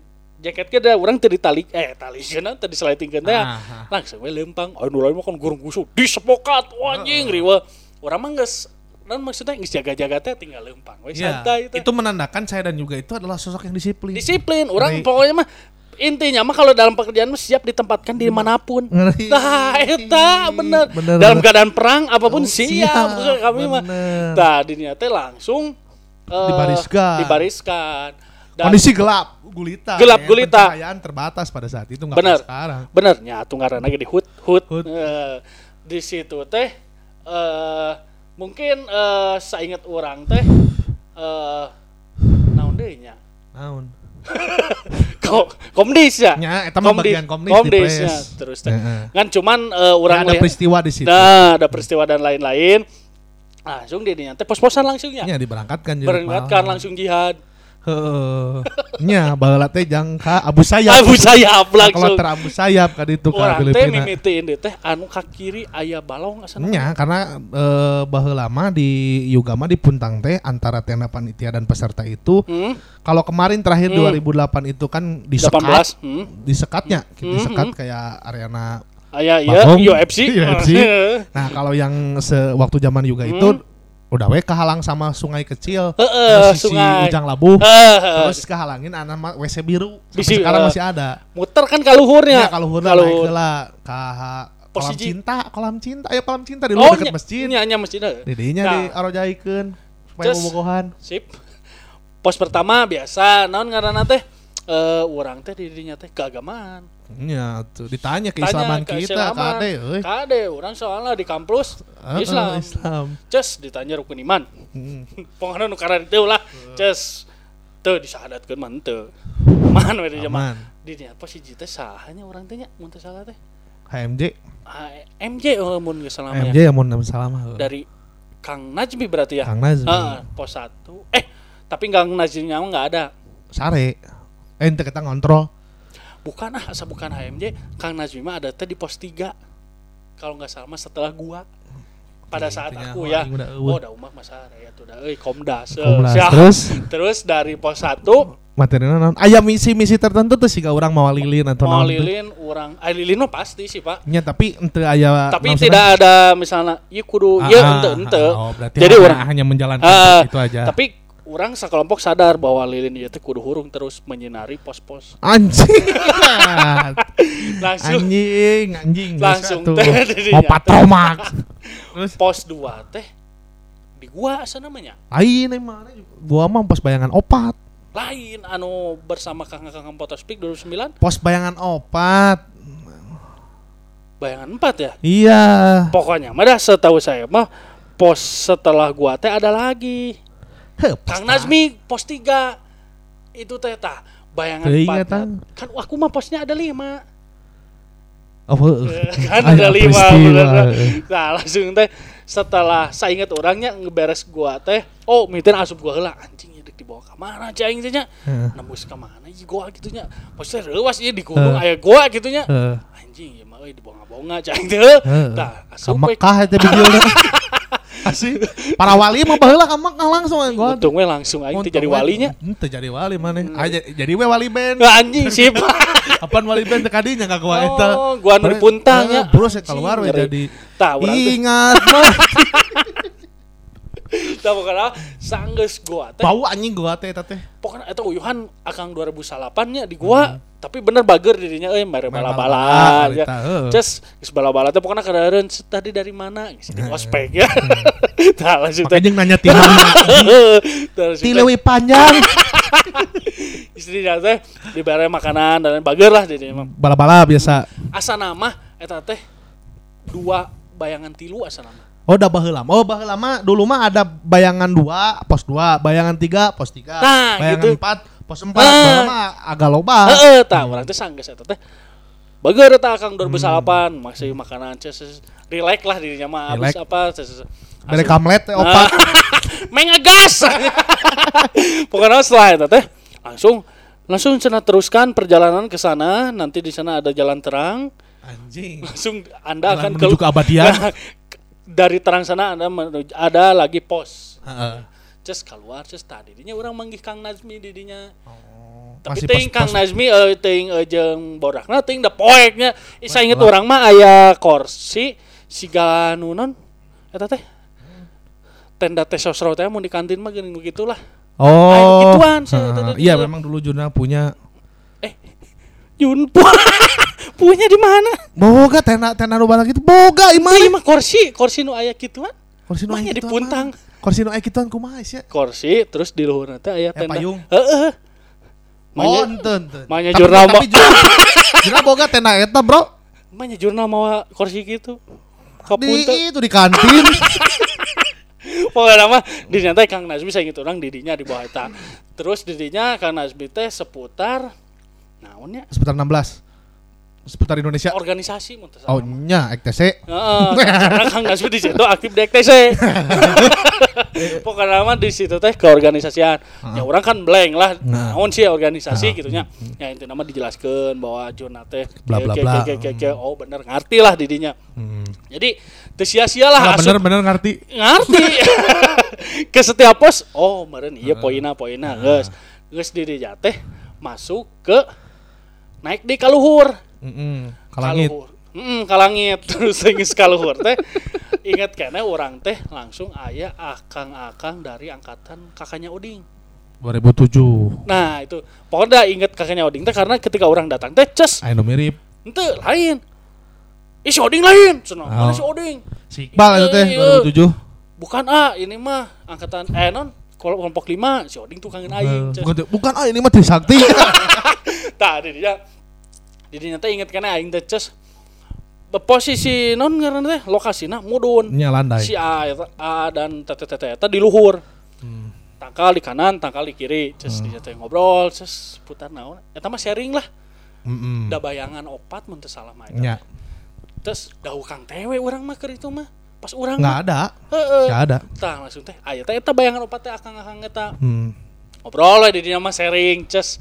jaket ke da urang teu ditali eh tali cenah teu diseletingkeun teh. Ah, langsung weh lempang. Anu lain mah kan gurung gusuk. Disepokat anjing riweuh urang mah geus dan maksudnya geus jaga-jaga teh tinggal lempang weh. Ya, santai teh. Itu menandakan saya dan juga itu adalah sosok yang disiplin. disiplin. Orang pokoknya mah intinya mah kalau dalam pekerjaan mah siap ditempatkan di mana pun nah eta bener. Bener, dalam bener. keadaan perang apa pun Oh, siap, siap, kami mah nah dininya teh langsung eh, Dibariskan. dibariskan Dan Kondisi gelap, gulita. Gelap, ya, gulita. Pencahayaan terbatas pada saat itu nggak Bener. sekarang. bener nyatu ngaran lagi di hut hut, Hut. Eh, di situ teh eh mungkin eh saingat orang teh eh naon deui nya Naon? Ko- komdis ya? Nya, eta mah bagian komdis di komdis ya terus Heeh. kan cuman eh, orang Ya, ada peristiwa di situ. nah ada peristiwa dan lain-lain. Langsung dia teh pos-posan langsung ya? Diberangkatkan berangkatkan pahlawan. langsung jihad Heeh. Nya baheula teh jangka Abu Sayyaf. Abu Sayyaf Kalau langsung Abu Sayyaf kan itu ka orang teh Filipina. dia teh anu ka kiri aya balong asana Nya karena eh, baheula mah di Yuga mah di Puntang teh antara tenda panitia dan peserta itu hmm? kalau kemarin terakhir Hmm. 2008 itu kan disekat 18 hmm? disekatnya Hmm, disekat hmm. kayak Ariana aya ya Bagong. UFC UFC. Nah, kalau yang sewaktu zaman juga itu udah we kehalang sama sungai kecil. Heeh, di sisi sungai. Ujang Labuh. Heeh. Terus kehalangin anak WC biru. Sampai Bisi, sekarang eh, masih ada. muter kan ka luhurnya Ya, kalau hurna Kalau- naik heula ka kolam cinta, kolam cinta. Ayo kolam cinta di luar dekat nya- masjid. nya nya masjid heuh. Didinya Nah. di arojaikeun supaya Just- bobogohan. Sip. Pos pertama biasa naon ngaranna teh eh urang teh di dinya teh keagamaan. Ya, tuh ditanya Tanya keislaman kita, kade euy. Kade urang soalnya di kampus Heeh, Islam. Islam. Ces ditanya rukun iman. Hmm. Pokoknya nu karena itu lah. Ces teu disahadatkeun mah teu. Man we di Aman. zaman. Di dinya posisi teh sahanya urang teh nya mun teu salah teh. HMJ. Ah, MJ oh, mun geus salah mah HMJ ya. mun salam Dari Kang Najmi berarti ya. Kang Nazmi. Heeh, pos 1. Eh, tapi Kang Najmi mah enggak ada. Sare. Eh, ente kita ngontrol. Bukan ah, asa bukan HMJ, Kang Najmi mah ada teh di pos 3. Kalau nggak salah setelah gua. Pada Oke, saat aku ya. udah. Oh, udah umak masa ya tuh dah euy Komdas. eh, Komdas. Terus Terus dari pos 1 materinya non aya misi-misi tertentu tuh sih orang mau lilin atau mau lilin orang, ah lilin mah pasti sih, Pak. Nya tapi ente aya Tapi tidak ada misalnya, iya kudu, Ah, iya ah, ente ente. ah, oh, Jadi orang hanya menjalankan Ah, itu aja. Tapi orang sekelompok sadar bahwa lilin itu kudu hurung terus menyinari pos-pos. anjing. Langsung anjing, anjing. Langsung tuh. teh. Mau patromak. Terus pos 2 teh di gua asa namanya. lain emang gua mah pos bayangan opat. Lain anu bersama Kang-Kang Potospik 2009 Pos bayangan opat. bayangan 4 ya. Iya. Pokoknya mah dah setahu saya mah pos setelah gua teh ada lagi. Heh, Kang Nazmi pos 3 itu teh tah bayangan 4 eta. kan aku mah posnya ada 5 Oh, kan ada 5 peristiwa, bener. nah langsung teh setelah saya ingat orangnya ngeberes gua teh oh mitin asup gua heula anjing ya dibawa ke mana cing teh nya Heeh. nembus ke mana ieu gua gitu nya maksudnya reuas ieu di gunung Heuh. aya gua gitu nya Heeh. anjing ya mah dibonga-bonga cing teh tah Ka asup Mekah eta videona. Asli. Para wali mah baheula ka Mekah langsung gua. untung we langsung aing teh jadi walinya Hmm. Ente jadi wali mana? Ah, jadi, we wali band. Nah, anjing sip Apaan wali band tekadinya kagak gua eta. Oh, gua puntang ya. Bro saya keluar we jadi teh ingat tah pokoknya sanggeus gua teh. Bau anjing gua teh eta teh. pokoknya eta uyuhan akang 2008 nya di gua tapi bener bager dirinya euy mere bala-bala bala-bala, ya. Just geus bala-bala teh pokoknya kadaren tadi dari mana? Geus di ospek ya. Tah langsung teh. Jeung nanya ti mana. Tah langsung Ti teh. leuwih panjang. istrinya teh dibere makanan dan bager lah dirinya mah Bala-bala biasa. asa nama eta teh dua bayangan tilu asa nama Oh, udah baheula. Oh, baheula mah dulu mah ada bayangan 2, pos 2, bayangan 3, pos 3. Nah, bayangan gitu. 4, pos 4. Nah. Baheula mah agak loba. heeh tah urang teh sanggeus eta teh bager eta akang 2008 masih makanan ces relax lah dirinya mah habis Relax. apa ces Mere kamlet teh Nah, opat. mengegas pokoknya setelah itu teh langsung langsung cenah teruskan perjalanan ke sana nanti di sana ada jalan terang Anjing. langsung anda Jalan akan menuju kelu- keabadian. Nah, dari terang sana menuju, ada lagi pos. Heeh. Ces keluar ces tadi dinya orang manggih Kang Nazmi didinya Oh, tapi ting Kang Nazmi eh ting eh, jeung borakna ting da poeknya. Saya inget orang mah aya kursi siga nu non. Eta teh tenda teh sosro teh mun di kantin mah geuning begitulah. Oh. Ayo, gituan, Iya, juga. memang dulu Juna punya. Yun punya di mana boga tenda tenda nu balag itu boga imah. mah kursi kursi nu aya gituan Kursi nu aya di puntang. Kursi nu aya kituan kumaha sia? kursi terus di luhur teh aya Eh, tenda payung. heeh Oh, Mahnya enten, jurnal tapi Juna boga tenda eta, Bro. mahnya jurnal mawa kursi gitu Di itu di kantin. Pokoknya nama di teh Kang Nazmi saya gitu orang didinya di bawah eta. Terus didinya Kang Nazmi teh seputar naonnya seputar 16. Seputar Indonesia. organisasi Oh, nya EKTC. Kang Nazmi di situ aktif di EKTC. Pokoknya nama di situ teh keorganisasian. Ya orang kan blank lah. Nah. Naon sih organisasi Nah. gitu nya. Ya itu nama dijelaskan bahwa Juna teh Bla, bla, bla. oh bener ngerti lah didinya. Hmm. Jadi teu sia-sia lah Nah, asup- bener-bener ngerti. ngerti ke setiap pos oh meren iya poina poina geus geus di dinya teh masuk ke naik di kaluhur Heeh. Kalangit. kaluhur Mm, kalangit terus geus kaluhur teh ingat kene orang teh langsung aya akang-akang dari angkatan kakaknya Oding 2007. nah itu pokoknya ingat kakaknya Oding teh karena ketika orang datang teh ces Anu mirip. ente lain Ih si Oding lain cenah mana Oh. si Oding Si Iqbal itu teh Iya. 2007. bukan ah ini mah angkatan eh non kalau kelompok lima si Oding tuh kangen aing bukan, bukan ah ini mah Trisakti. tak di dia di dia teh inget kena aing teh ces posisi non ngaran teh lokasina mudun Nya landai. si A, eta- A dan tete tete eta di luhur Hmm. tangkal di kanan tangkal di kiri ces dia teh ngobrol ces putar naon eta mah sharing lah Heeh. da bayangan opat mun teu salah mah. Nya. terus dahu kang tewe urang mah keur itu mah pas urang Enggak mah ada. heeh Enggak ada. tah langsung teh aya teh eta bayangan opat teh akang-akang eta Hmm. ngobrol lah di dia mah sharing ces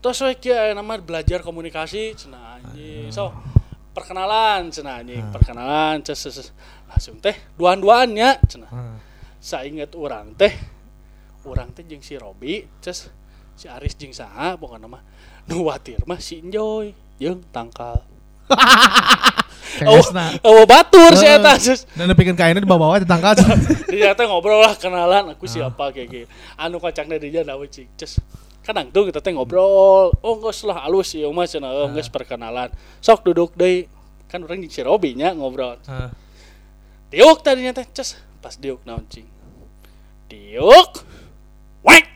terus we aya nama belajar komunikasi. Cenah anjing. So perkenalan cenah anjing. Perkenalan ces langsung teh duaan-duaannya cenah Ah. sainget orang teh orang teh jeung si Robi ces si Aris jeung saha pokokna mah. Nu watir mah si Enjoy jeung tangkal. Oh batur si Heeh. eta Dan nepikeun kainnya di bawah-bawah ditangkal. dia teh ngobrol lah kenalan. Aku siapa kayak gitu anu kacangnya dia nawe cik ces kadang tuh kita teh ngobrol oh geus lah alus ieu mah cenah oh geus perkenalan. Sok duduk deui. Kan orang jeung si Robi nya ngobrol. Ah. diuk tadinya teh ces pas diuk naon cing? Diuk. Wek.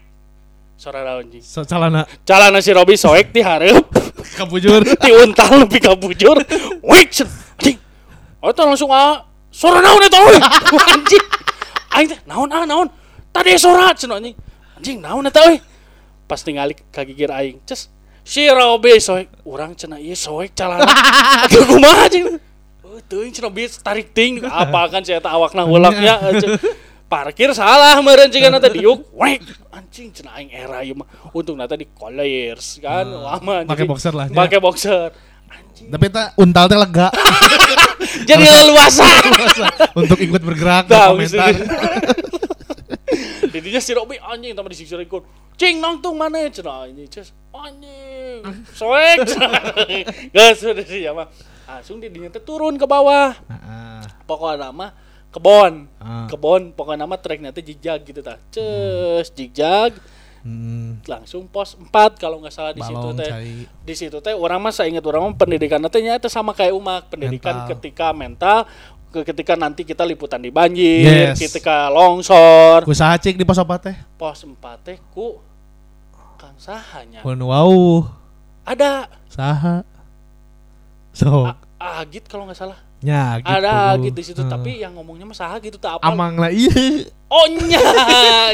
Suara naon cing? So, calana. Calana si Robi soek di hareup. Kabujur. di untal lebih kabujur. Wek anjing oh itu langsung ah suara naon eta euy anjing. Aing teh naon ah naon? Tadi suara cen anjing. Anjing naon eta euy pas tingali kagigir aing ces si Robi soek. Urang cenah ieu soek calana. Aduh kumaha anjing oh teuing cenah bis tarik ting. Apa kan saya awakna heulak ya cen. parkir salah meureun cigana teh diuk. Wek anjing cenah aing era ieu mah. Untung nata di collars kan lama Ah, Pakai boxer lah, pakai boxer. Anjing. Tapi eta untal teh lega. Jadi leluasa. untuk ikut bergerak Tahu komentar. Didinya si Robi anjing tambah disiksa ikut. Cing nangtung mana cenah ini ces. Anjing. Soek. Gas sudah dia mah. Langsung didinya teh turun ke bawah. Heeh. Pokoknya nama kebon. Kebon pokoknya nama treknya teh jigjag gitu tah. Ces jigjag Hmm. langsung pos 4 kalau nggak salah di situ teh. Di situ teh orang mah saya ingat orang mah pendidikan teh nya teh sama kayak umak, pendidikan Mental. ketika mental ketika nanti kita liputan di banjir, Yes. ketika longsor, Ku saha cik di pos apa teh? pos 4 teh ku Kang sahanya. Mun wau Ada saha. So, A- Agit kalau nggak salah. nya gitu. Ada Agit di situ, Heeh. tapi yang ngomongnya mah saha gitu tak apa. Amang lah iya. Oh nya,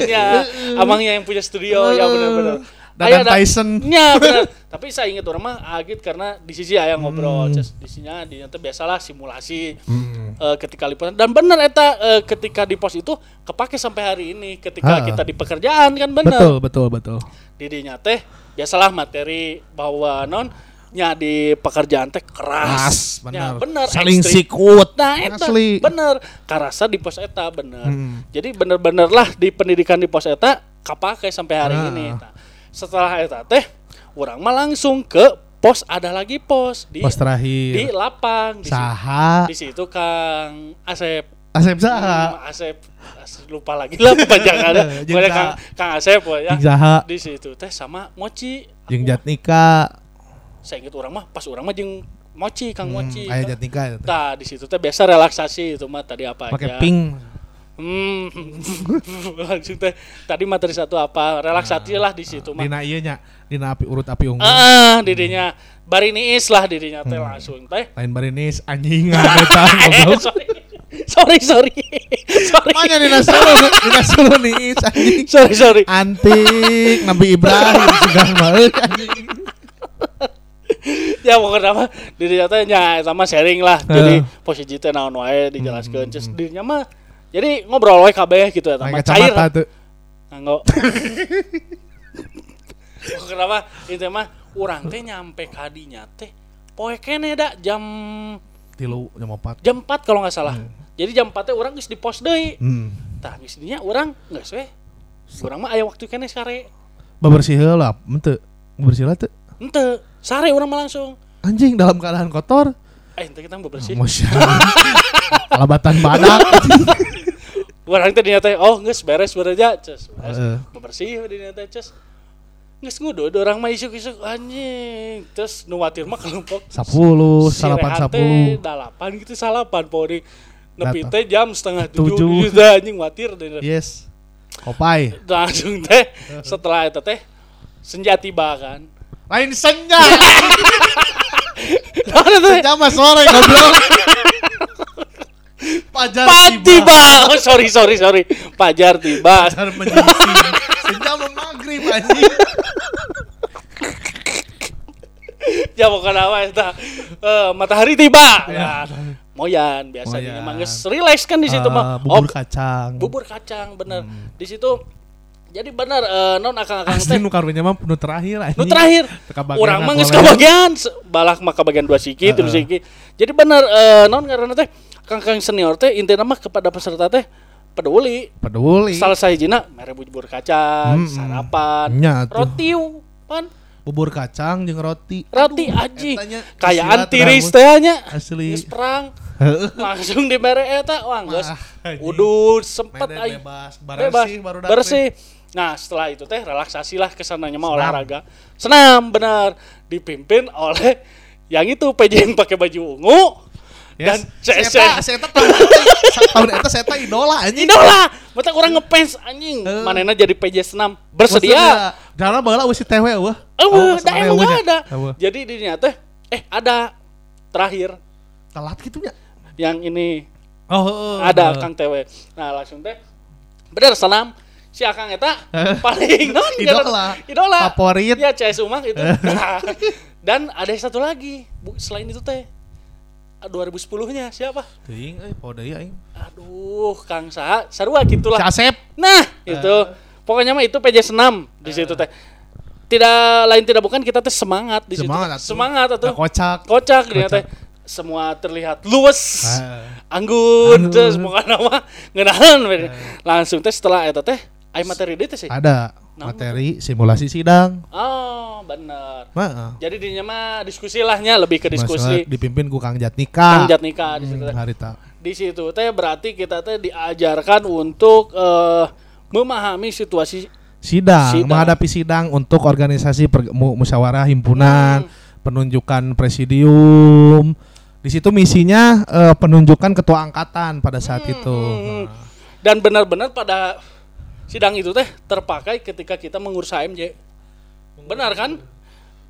nya. Amangnya yang punya studio ya benar-benar. Dadan Aya, da- Tyson. Bener. Tapi saya ingat orang mah Agit karena di sisi aya ngobrol, Hmm. Di sisinya di nanti biasalah simulasi Hmm. eh, ketika liputan dan bener eta eh, ketika di pos itu kepake sampai hari ini ketika Ha. kita di pekerjaan kan bener. Betul, betul, betul. Didinya teh biasalah materi bahwa non nya di pekerjaan teh Keras, bener. Ya, bener. Saling sikut. Nah, eta Asli. bener. Karasa di pos eta bener. Hmm. Jadi bener-bener lah di pendidikan di pos eta kapake sampai hari Ah. ini. Nah, setelah eta teh orang mah langsung ke pos ada lagi pos di Pos terakhir. di lapang di, Saha. di situ Kang Asep Asep Saha. Hmm, Asep As- lupa lagi lah panjangannya Jeung Pokoknya Saha. Kang, Kang Asep ya Saha. di situ teh sama Mochi Jeung Jatnika. saya inget orang mah pas orang mah jeung Mochi Kang Mochi Hmm, Aya Jatnika itu. Nah, di situ teh biasa relaksasi itu mah tadi apa Pakai aja. pink. Hmm. Langsung teh tadi materi satu apa? Relaksasi lah di situ mah. Dina ieu nya, dina api urut api unggul. Ah, dirinya bari niis lah dirinya teh langsung teh. Lain barinis anjing eta goblok. sorry. Sorry, sorry. Makanya dina solo, dina solo nih anjing. Sorry, sorry. Antik Nabi Ibrahim segala mah anjing. ya pokoknya mah dirinya teh nya sama sharing lah. Jadi Heeh. posisi teh naon wae dijelaskeun. Terus dirinya mah jadi ngobrol wae kabeh gitu Pakai mah cair. Nganggo. Pokoknya mah itu mah urang teh nyampe kadinya teh poe kene da jam Tilu jam 4. jam 4 kalau nggak salah. Jadi jam 4 teh urang geus di pos deui. Hmm. Tah geus dinya urang geus we. Urang mah aya waktu kene sare. Bebersih heula, henteu. Bebersih heula teu. Henteu, sare urang mah langsung. Anjing dalam keadaan kotor. Eh, ente kita bebersih. Masya Alabatan badak. Urang teh teh oh geus beres beres aja, cus. Beres. Bebersih dinya teh cus. Geus ngudud urang mah isuk-isuk anjing. Terus nu watir mah kelompok 10, Si salapan 10. dalapan gitu salapan pori nepi teh jam setengah tujuh, teh anjing watir deh Yes. Kopai. langsung teh setelah itu teh senja tiba kan Lain senja. Mah sore goblok. Pajar Pak tiba. oh sorry sorry sorry. Pajar tiba. Pajar menyingsing. Senja mah maghrib anjing. ya bukan apa itu Eh, matahari tiba. Ya. Moyan biasanya Moyan. emang geus relax kan di situ Ah, mah. bubur Oh, kacang. bubur kacang bener. Di situ jadi bener eh, non akang-akang Asli teh nu karunya mah nu terakhir anjing. Nu terakhir. Orang mah geus kabagian balak mah kabagian dua siki tilu Heeh. siki. Jadi bener eh, non karena teh kang-kang senior teh intinya mah kepada peserta teh peduli. Peduli. Salah sahijina mere bubur kacang, Mm-mm. sarapan, tuh. roti pan, Bubur kacang jeung roti. roti Aduh, aji. etanya Kayaan silat tiris rambut. teh nya. Asli. Geus perang langsung di mere eta wah geus. Udud sempet aing. bebas, bebas bersih baru datang. bersih nah setelah itu teh relaksasi lah ke sananya mah olahraga. Senam benar. Dipimpin oleh yang itu PJ yang pakai baju ungu. Dan Yes. CS Eta, saya tahun tahun eta saya idola anjing. idola! Mata orang ngefans anjing. Eh. manena jadi PJ senam. Bersedia. Dana baheula eueuh si TW eueuh. oh, dah emang ada. Jadi dirinya teh eh ada. Terakhir. Telat gitu nya. yang ini. Oh, heeh. ada Kang TW nah langsung teh. Bener senam si Akang eta paling non Idola. idola Favorit. ya CS Umang itu Nah, dan ada satu lagi bu, selain itu teh 2010 nya siapa Teuing euy, poho deui aing. aduh Kang Saha sarua gitulah Si Asep. nah itu pokoknya mah itu PJ senam di situ teh tidak lain tidak bukan kita teh semangat di situ Semangat atuh. semangat atau kocak. kocak dia Kocak. teh semua terlihat luwes Ah. anggun terus pokoknya nama ngenahan langsung teh setelah eta teh ai materi teh sih Ada materi simulasi sidang. oh bener Heeh. jadi dinya mah diskusi lahnya lebih ke diskusi dipimpin ku Kang Jatnika. Kang Jatnika di situ Hmm, harita. di situ teh berarti kita teh diajarkan untuk eh, memahami situasi Sidang, Sidang. menghadapi sidang untuk organisasi per- mu- musyawarah himpunan, Hmm. penunjukan presidium. Di situ misinya eh, penunjukan ketua angkatan pada saat itu. Hmm. dan benar-benar pada sidang itu teh terpakai ketika kita mengurus HMJ benar kan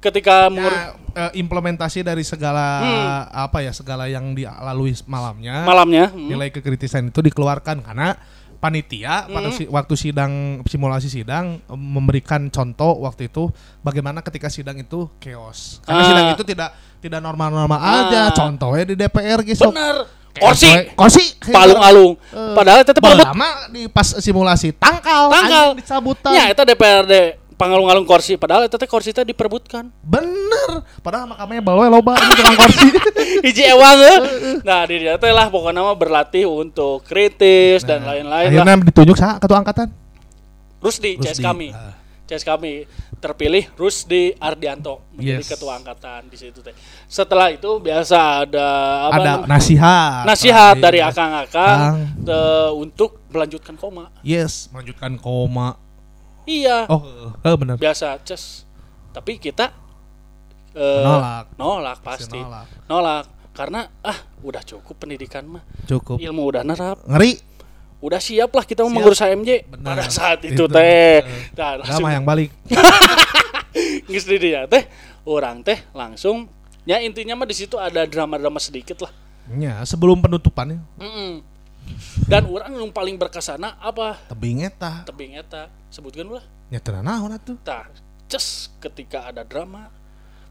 ketika Ya, eh, implementasi dari segala Hmm. apa ya segala yang dilalui malamnya, malamnya hmm. nilai kekritisan itu dikeluarkan karena panitia pada Hmm. si- waktu sidang simulasi sidang em, memberikan contoh waktu itu bagaimana ketika sidang itu chaos karena Ah. sidang itu tidak tidak normal-normal Ah. aja contohnya di DPR gitu benar kursi kursi palung-alung. Eh, padahal itu palung lama di pas simulasi tangkal Tangkal. dicabutan ya itu DPRD pangalung-alung kursi padahal eta teh kursi teh diperebutkan Bener. Padahal makamnya bawa loba ini tukang kursi. hiji ewang eh. nah di dia teh lah pokoknya mah berlatih untuk kritis dan lain-lain lah. Akhirnya ditunjuk sa ketua angkatan. Rusdi, CS Rusdi, kami. Ah. CS kami terpilih Rusdi Ardianto menjadi Yes. ketua angkatan di situ teh setelah itu biasa ada apa Ada namanya? nasihat. nasihat Terakhir. dari akang-akang Kang. eh, untuk melanjutkan koma Yes, melanjutkan koma. iya Oh, eh benar. biasa ces tapi kita eh, Menolak. nolak pasti Nolak. nolak karena ah udah cukup pendidikan mah Cukup. ilmu udah nerap Ngeri. Udah siap lah kita mau Siap. mengurus AMJ Benar. pada saat itu, Itu. teh Eh, nah, langsung yang balik. geus di dia teh orang teh langsung ya intinya mah di situ ada drama-drama sedikit lah Ya, sebelum penutupannya Mm-mm. dan orang yang paling berkesana apa tebing eta. tebing eta sebutkan lah Ya tenan naon atuh. tah ces ketika ada drama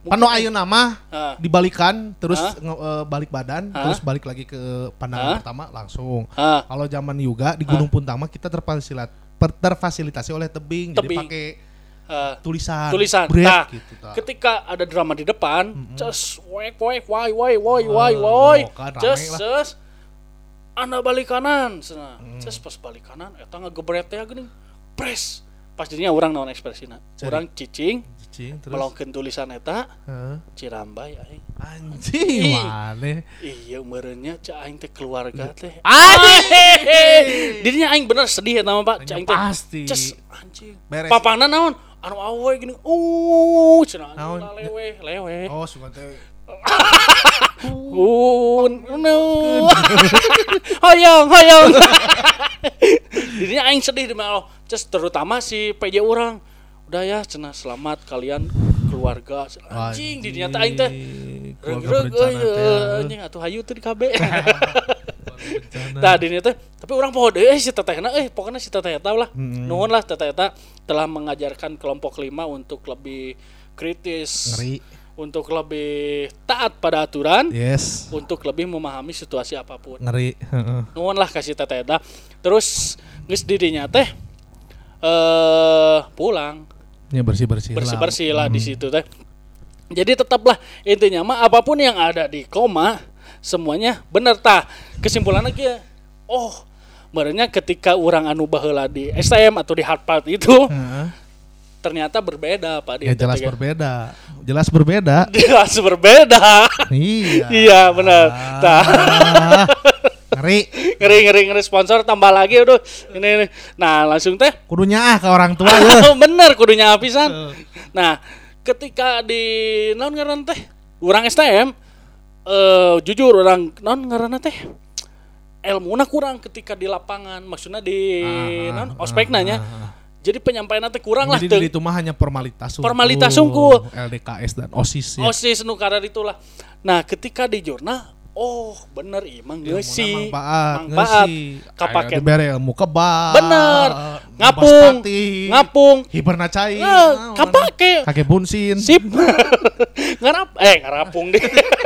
Pano ayeuna nama Ah. dibalikan terus Hah? nge- eh, balik badan Hah? terus balik lagi ke pandangan Hah? pertama langsung. Ah, Kalau zaman juga di Gunung Puntang mah kita terfasilat terfasilitasi oleh tebing, jadi Tebing. pakai ah, tulisan tulisan break nah gitu tah. ketika ada drama di depan ces wek wek wai wai wai wai wai Oh, kan lah. ces anda balik kanan sana ces pas balik kanan eta ngegebret teh geuning pres pastinya orang naon ekspresina Cari. orang cicing Cicing, terus? Melongkeun tulisan eta Heeh. Cirambai aing anjing maneh iya merenya cak aing teh keluarga teh. Anjing! Dirinya aing bener sedih eta mah Pak. Cak aing teh pasti. Ces anjing. Papana naon? Anu awe gini uh cenah lewe lewe oh suka teh. Uh, no. hoyong, hoyong. Dirinya aing sedih di mana Just terutama si PJ orang. Udah ya, cenah selamat kalian keluarga. Anjing, dirinya teh aing teh. Regreg euy, teh. anjing atuh hayu teh di KB. Tah dirinya teh, tapi orang poho deui eh si tetehna eh pokoknya si teteh tahu lah. Mm. Nuhun lah teteh eta telah mengajarkan kelompok lima untuk lebih kritis, ngeri untuk lebih taat pada aturan yes untuk lebih memahami situasi apa pun. ngeri heeh. Nuhun lah kasih teteh eta. Terus geus didinya teh eh pulang ya bersih bersih bersih-bersih lah di situ teh. Jadi tetaplah intinya mah apa pun yang ada di koma semuanya bener tah. Kesimpulannya kia. Oh, merenya ketika orang anu baheula di STM atau di Harvard itu ternyata berbeda Pak di ya jelas berbeda jelas berbeda Jelas berbeda. iya Iya benar. Tah. Ngeri. Ngeri ngeri ngeri. Sponsor tambah lagi aduh. Ini, ini. nah langsung teh. Kudunya ah ke orang tua ya bener kudunya pisan nah ketika di non ngaran teh orang STM eh jujur orang non ngaran teh ilmu kurang ketika di lapangan maksudnya di Ah, non ah, ospek nanya ah, jadi penyampaian teh kurang lah Jadi teu. di itu mah hanya formalitas Formalitas unggul. LDKS dan OSIS ya. osis nu karar itulah. Nah ketika di jurnal oh bener imang Ilmuna ngeusi manfaat, manfaat ngeusi. kapake dibere ilmu kebal. Bener. ngapung, ngapung ngapung Hiberna cai. Nah, kapake Kake bunsin. sip ngarap eh ngarapung deh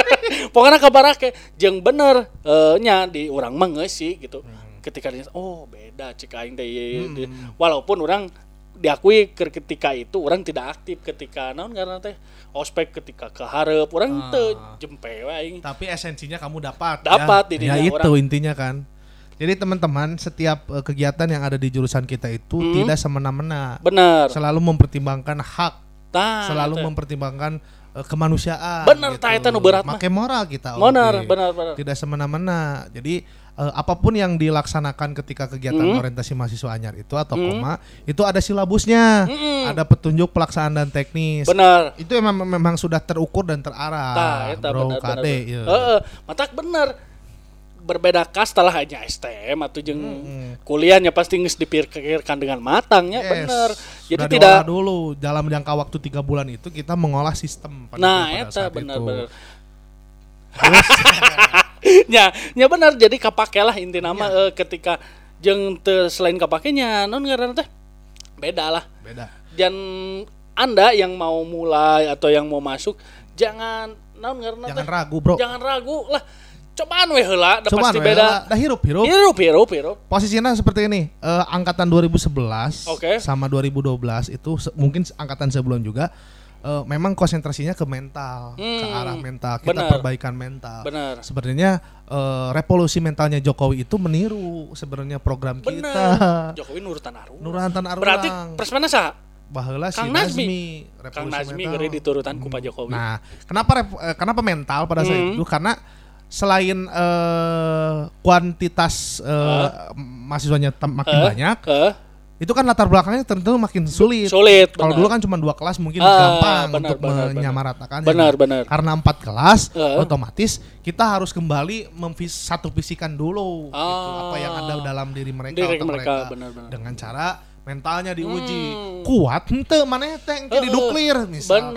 pokoknya kabar ke jeung bener eh, nya di orang mah ngeusi gitu ketika dia oh beda cek aing teh ieu. walaupun orang diakui ke- ketika itu orang tidak aktif ketika naon karena teh ospek ketika keharap orang teu jempe we aing Tapi esensinya kamu dapat. Dapat ya. didinya Ya itu orang. intinya kan. Jadi teman-teman setiap eh, kegiatan yang ada di jurusan kita itu Hmm. tidak semena-mena. bener Selalu mempertimbangkan hak, tah selalu teh. mempertimbangkan eh, kemanusiaan. Tah, eta nu berat. Make moral kita. bener oke. bener bener tidak semena-mena. Jadi eh, apa pun yang dilaksanakan ketika kegiatan Hmm. orientasi mahasiswa anyar itu atau koma itu ada silabusnya, ada petunjuk pelaksanaan dan teknis. bener Itu memang memang sudah terukur dan terarah. Tah, eta bro, bener KD, bener. ya. Heeh, matak bener. Berbeda kasta lah hanya STM atau jeung kuliahnya pasti geus dipikirkan dengan matangnya Yes. bener. Jadi Sudah tidak dulu dalam jangka waktu tiga bulan itu kita mengolah sistem. pada- Nah, pada eta saat bener itu. bener. ya, ya bener jadi kapake lah inti nama Iya. eh, ketika jeung teu selain kapakenya non ngaranna teh beda lah. Beda. Dan Anda yang mau mulai atau yang mau masuk jangan non ngaranna Jangan teh ragu, Bro. jangan ragu lah cobaan we heula da Cuman pasti we beda. lah, dah hirup hirup. Hirup hirup hirup. Posisinya seperti ini, eh, angkatan 2011 Oke. sama 2012 itu se- mungkin angkatan sebelum juga eh, memang konsentrasinya ke mental, ke Hmm, arah mental, kita benar. perbaikan mental. Benar. Sebenarnya eh, revolusi mentalnya Jokowi itu meniru sebenarnya program kita. Bener. Jokowi nurutan aru. Nurantan Arurang. Berarti presmana sa? Baheula si Kang Nazmi, Nazmi. Kang Nazmi mental. geri diturutan ku Pak Jokowi. Nah, kenapa eh, kenapa mental pada saat Hmm. itu? Karena selain eh, kuantitas eh, mahasiswanya tem- makin Eh, banyak, eh, itu kan latar belakangnya tentu makin sulit. sulit. Kalau benar. dulu kan cuma dua kelas mungkin Ah, gampang benar, untuk benar, benar. menyamaratakannya. Benar, benar. Karena empat kelas, Eh. otomatis kita harus kembali memvis satu visikan dulu gitu, Ah. apa yang ada dalam diri mereka Diri atau mereka, benar-benar. dengan cara mentalnya diuji Hmm. kuat ente mana teh engke Eh, diduklir benar. misalkan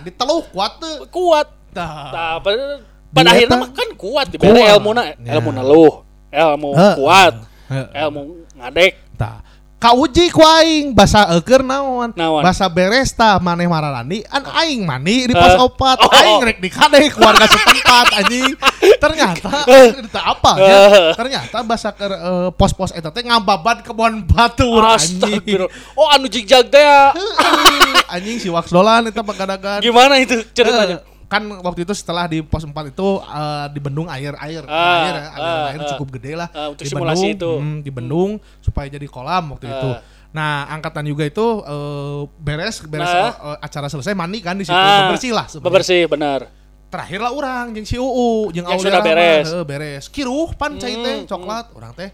diteluh kuat teu kuat. Nah, pada, pada Di akhirnya mah kan kuat Kuat. ilmu na Ya. ilmu luh, ilmu Heeh. kuat, Heeh. ilmu ngadek. Tah. Kauji ku aing basa eukeur naon? Naon? Basa beres tah maneh mararani an aing mani di pos Eh. opat. Oh. Aing rek dikade keluarga setempat anjing. Ternyata teu apa ya. Eh. Ternyata basa keur eh, pos-pos eta teh ngababan kebon batur anjing. Oh anu jigjag teh ya. anjing si wax dolan eta pagadagan. Gimana itu ceritanya? Eh, kan waktu itu setelah di pos 4 itu eh, dibendung air air air ya, aliran ah, air ah. cukup gede lah Ah, untuk dibendung simulasi itu. hmm, dibendung supaya jadi kolam waktu itu Ah. nah angkatan juga itu eh, beres beres Nah. eh, acara selesai mandi kan di situ Ah, bersih lah sebenarnya. Bebersih benar. terakhir lah orang jeung si UU jeung Yang Aulia sudah mah, beres. heuh, beres kiruh pan cai teh Hmm, coklat orang teh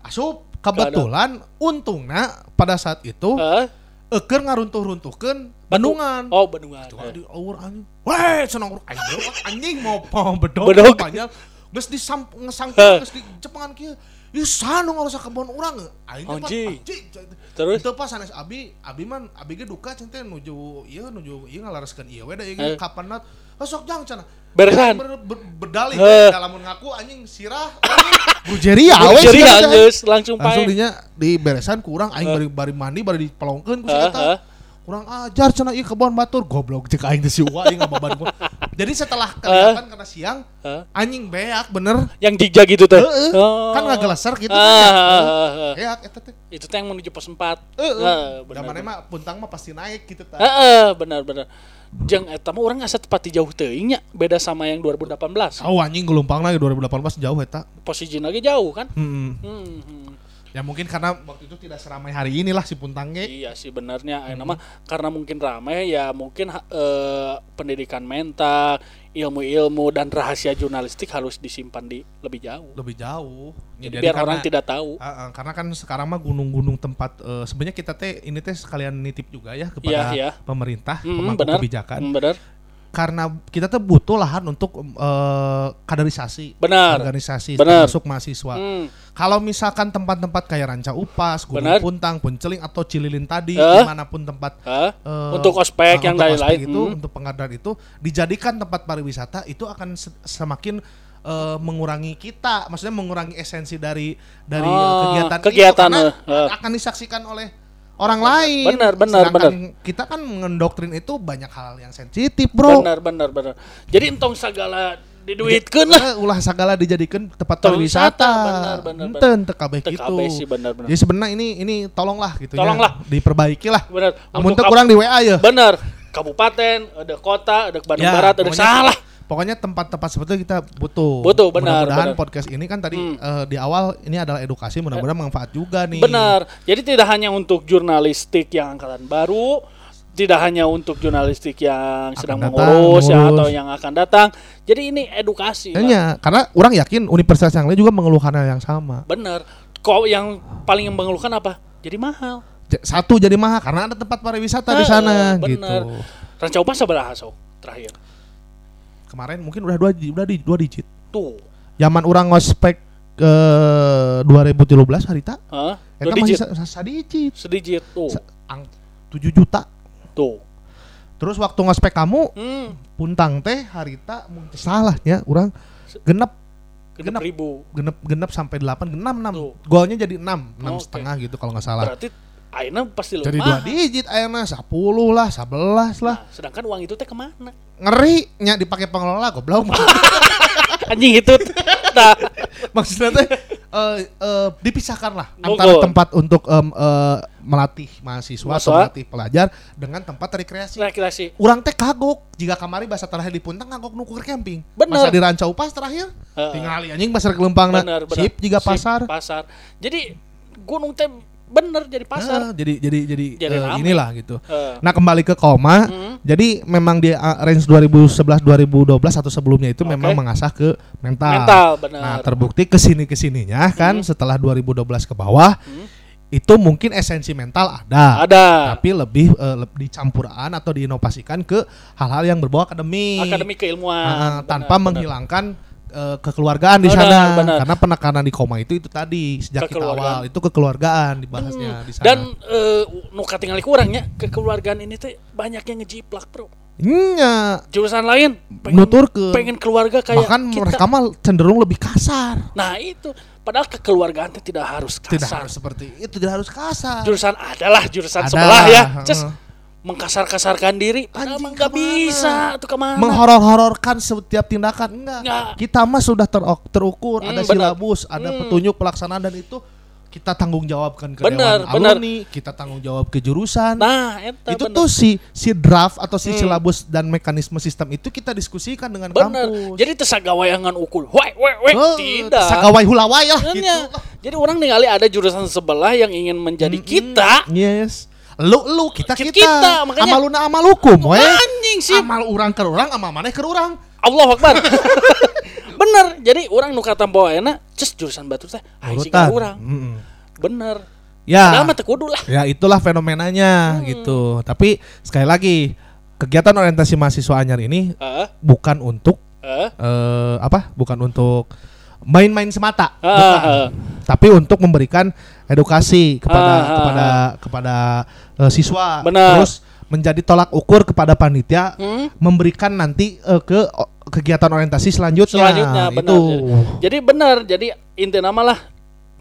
asup kebetulan untungnya pada saat itu Hah? eker ngaruntuh-runtuhkeun bendungan Oh, bendungan. Coba di awur anjing. Weh, senang urang anjing. anjing mau mau bedog. Bedog. panjang. Geus disam ngesang Heh. geus di jepangan kieu. Ih sanu ngarusak kebon urang. Aing teh pas Anjing. anjing. Terus? Itu pas sanes abi, abi man abi ge duka cen teh nuju ieu nuju ieu ngalareskeun ieu we da ieu Heh. kapan nat. Sok jang cenah. Beresan. Ber, ber, berdalih dalam ngaku anjing sirah anjing. Bujeria we geus langsung Langsung pae. dinya di beresan kurang aing Heh. bari bari mandi bari dipelongkeun ku si eta. Kurang ajar cenah ieu kebon batur goblok cek aing teh si Uwa aing ngababan gua. Jadi setelah kelihatan karena siang Hah? anjing beak bener. Yang jigjag itu teh. Heeh. Oh. Kan ngageleser gitu Ah, kan. ya. ah, ah, ah. Beak eta teh. Itu teh yang menuju pos 4. Heeh. Heeh, Da benar. mana mah puntang mah pasti naik gitu tah. Heeh, benar benar. Jeung eta mah urang asa tepati jauh teuing nya, beda sama yang 2018. Oh anjing gelombang lagi 2018 jauh eta. Posisi lagi jauh kan? Hmm. Hmm, hmm. Ya mungkin karena waktu itu tidak seramai hari inilah si puntang ge. Iya sih benernya Hmm. ayeuna mah karena mungkin ramai ya mungkin eh, pendidikan mental, ilmu-ilmu dan rahasia jurnalistik harus disimpan di lebih jauh. Lebih jauh. Ya, Jadi, biar karena- orang tidak tahu. Ah, ah, karena kan sekarang mah gunung-gunung tempat eh, sebenarnya kita teh ini teh sekalian nitip juga ya kepada Iya, iya. pemerintah Hmm, pemangku benar. kebijakan Hmm, benar. Karena kita tuh butuh lahan untuk eh, kaderisasi Benar. organisasi Benar. termasuk mahasiswa Hmm. kalau misalkan tempat-tempat kayak Ranca Upas, Gunung Benar. Puntang, Punceling atau Cililin tadi Eh. di mana pun tempat Hah? eh, Untuk ospek ah, yang untuk lain-lain. ospek itu Hmm. untuk pengadaan itu dijadikan tempat pariwisata itu akan se- semakin eh, mengurangi kita maksudnya mengurangi esensi dari dari Oh, eh, kegiatan, kegiatan, itu eh, karena eh. akan disaksikan oleh orang lain Benar, benar, Sedangkan kita kan mendoktrin itu banyak hal yang sensitif bro Benar, benar, benar. Jadi entong segala diduitkeun lah. Eh, ulah segala dijadikan tempat pariwisata. wisata, benar, benar, Ente ente kabeh Teu gitu. sih, benar, benar. Jadi sebenarnya ini ini tolonglah gitu Tolonglah. diperbaiki lah. Benar. Untuk kurang di WA ya. Benar. Kabupaten, ada kota, ada Bandung Ya, Barat, ada salah. Pokoknya tempat-tempat seperti itu kita butuh. Butuh, benar, Mudah-mudahan podcast ini kan tadi Hmm. eh, di awal ini adalah edukasi, mudah-mudahan manfaat juga nih. Benar. Jadi tidak hanya untuk jurnalistik yang angkatan baru, tidak hanya untuk jurnalistik yang sedang datang, mengurus ya atau yang akan datang. Jadi ini edukasi. Hanya karena orang yakin universitas yang lain juga mengeluhkan hal yang sama. Benar. Kok yang paling mengeluhkan apa? Jadi mahal. Satu jadi mahal karena ada tempat pariwisata di Heeh, sana benar. gitu. Ranca Upas sabaraha sok terakhir. Kemarin mungkin udah dua udah di dua digit. Tuh. Zaman orang ngospek ke 2013 harita? Eta Dua masih digit. sa- sa- sadicit Sedikit tuh. Sa- ang 7 juta Tuh. terus waktu ngospek kamu Hmm. puntang teh harita mungkin salahnya orang genep Genep Genep. ribu. genep genep sampai 8 genap 6 Tuh. golnya jadi 6 6 Oke. setengah gitu kalau nggak salah Berarti ayeuna pasti jadi dua digit ayeuna 10 lah 11 lah Nah, sedangkan uang itu teh ke mana? ngeri nya dipakai pengelola goblok anjing itu nah Maksudnya teh eh, eh, dipisahkan lah antara tempat untuk em, eh, melatih mahasiswa atau Mahasiswa. melatih pelajar dengan tempat rekreasi. rekreasi Urang teh kagok jika kamari bahasa terakhir di puntang kagok nukur camping. Bener. Masa di Rancau pas terakhir Heeh. tinggal anjing pasar kelempang benar Sip Sip, pasar. pasar jadi gunung teh bener jadi pasar Nah, jadi jadi jadi, Jadi rame. inilah gitu. Heeh. Nah kembali ke koma, Hmm. jadi memang di uh, range 2011-2012 atau sebelumnya itu Oke. memang mengasah ke mental. mental benar Nah terbukti ke sini ke sininya kan setelah 2012 ke bawah Hmm. itu mungkin esensi mental ada, ada tapi lebih eh, leb- dicampuran atau diinovasikan ke hal-hal yang berbau akademik, akademik keilmuan Ah, benar, tanpa benar. menghilangkan eh, kekeluargaan di sana. benar. karena penekanan di koma itu itu tadi sejak kita awal. Itu kekeluargaan dibahasnya di sana. dan eh, nu katingali kurangnya kekeluargaan ini teh banyak yang ngejiplak bro. Nya, jurusan lain pengen, nutur ke pengen keluarga kayak bahkan kita. mereka mah cenderung lebih kasar. nah itu. Padahal kekeluargaan tidak harus kasar. Tidak harus seperti itu, tidak harus kasar. jurusan adalah jurusan Ada, sebelah ya. Heeh. Mengkasar-kasarkan diri padahal Anjing, nggak bisa tuh ke mana menghoror-hororkan setiap tindakan enggak. Enggak. Kita mah sudah terok- terukur, Hmm, ada benar. silabus, ada Hmm. petunjuk pelaksanaan dan itu kita tanggung jawabkan ke Benar, dewan benar. alumni, kita tanggung jawab ke jurusan. nah eta itu bener. tuh si si draft atau si Hmm. silabus dan mekanisme sistem itu kita diskusikan dengan bener kampus. jadi tesagawayangan ukul wai wai wai Oh, tidak Sagawai hulawai lah gitu. Makanya, jadi orang ningali ada jurusan sebelah yang ingin menjadi kita Yes. Lu lu kita Kita, kita. kita, makanya- Amaluna amal hukum we. anjing sih Amal urang ke urang, amal maneh ke urang. Allah Akbar bener jadi orang nu kata bawa enak cus jurusan batu teh sih Urutan. orang Mm-mm. bener Ya. padahal mah teu kudu lah Ya itulah fenomenanya Hmm. gitu. Tapi sekali lagi kegiatan orientasi mahasiswa anyar ini Heeh, bukan untuk heeh, eh, apa? Bukan untuk main-main semata, heeh, bukan. heeh. Tapi untuk memberikan edukasi kepada Ah, ah, kepada kepada eh, siswa. Benar. Terus menjadi tolak ukur kepada panitia Hmm? memberikan nanti eh, ke kegiatan orientasi selanjutnya. selanjutnya benar Itu. jadi, benar jadi inti nama lah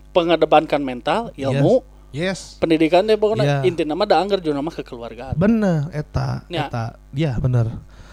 pengedepankan mental ilmu Yes. pendidikan deh pokoknya Iya. inti nama da anggar juga nama kekeluargaan Bener, eta, Ya. eta, ya bener.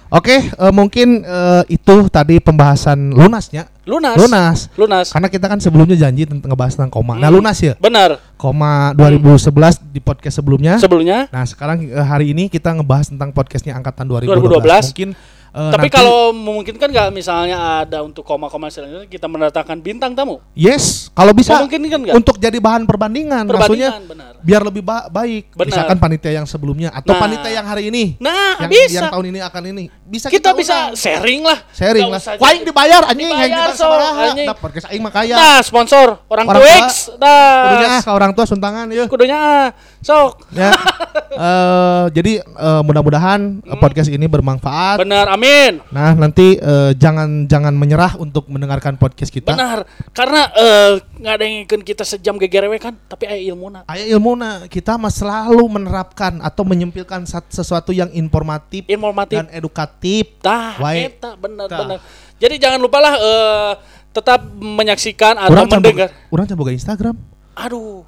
Oke, eh, mungkin eh, itu tadi pembahasan lunasnya, lunas lunas. lunas Karena kita kan sebelumnya janji tentang ngebahas tentang koma. Nah, Hmm. lunas ya, benar koma 2011 di podcast sebelumnya. sebelumnya nah, sekarang eh, hari ini kita ngebahas tentang podcastnya angkatan 2012. 2012. Mungkin eh, tapi nanti- kalau memungkinkan nggak misalnya ada untuk koma-koma selanjutnya kita mendatangkan bintang tamu yes, kalau bisa memungkinkan nggak untuk jadi bahan perbandingan, maksudnya perbandingan benar biar lebih ba- baik. Benar. Misalkan panitia yang sebelumnya atau Nah. panitia yang hari ini. nah yang, bisa yang tahun ini akan ini bisa kita, bisa undang. sharing lah sharing Nggak lah. jadi- dibayar anjing, Dibayar, yang dibayar so, anjing. Da podcast aing mah kaya. nah sponsor orang, Orang Twix Kudunya ah, orang tua suntangan ya. kudunya ah. Sok ya. Eh, jadi eh, mudah-mudahan eh, podcast ini bermanfaat. benar amin Nah, nanti eh, jangan jangan menyerah untuk mendengarkan podcast kita. benar karena eh, nggak ada yang ingin kita sejam gegerewe kan tapi aya ilmuna Aya ilmuna kita mah selalu menerapkan atau menyempilkan sesuatu yang informatif informatif dan edukatif. tah eta benar Tah. benar jadi jangan lupalah eh, tetap menyaksikan atau Orang mendengar orang boga Instagram. aduh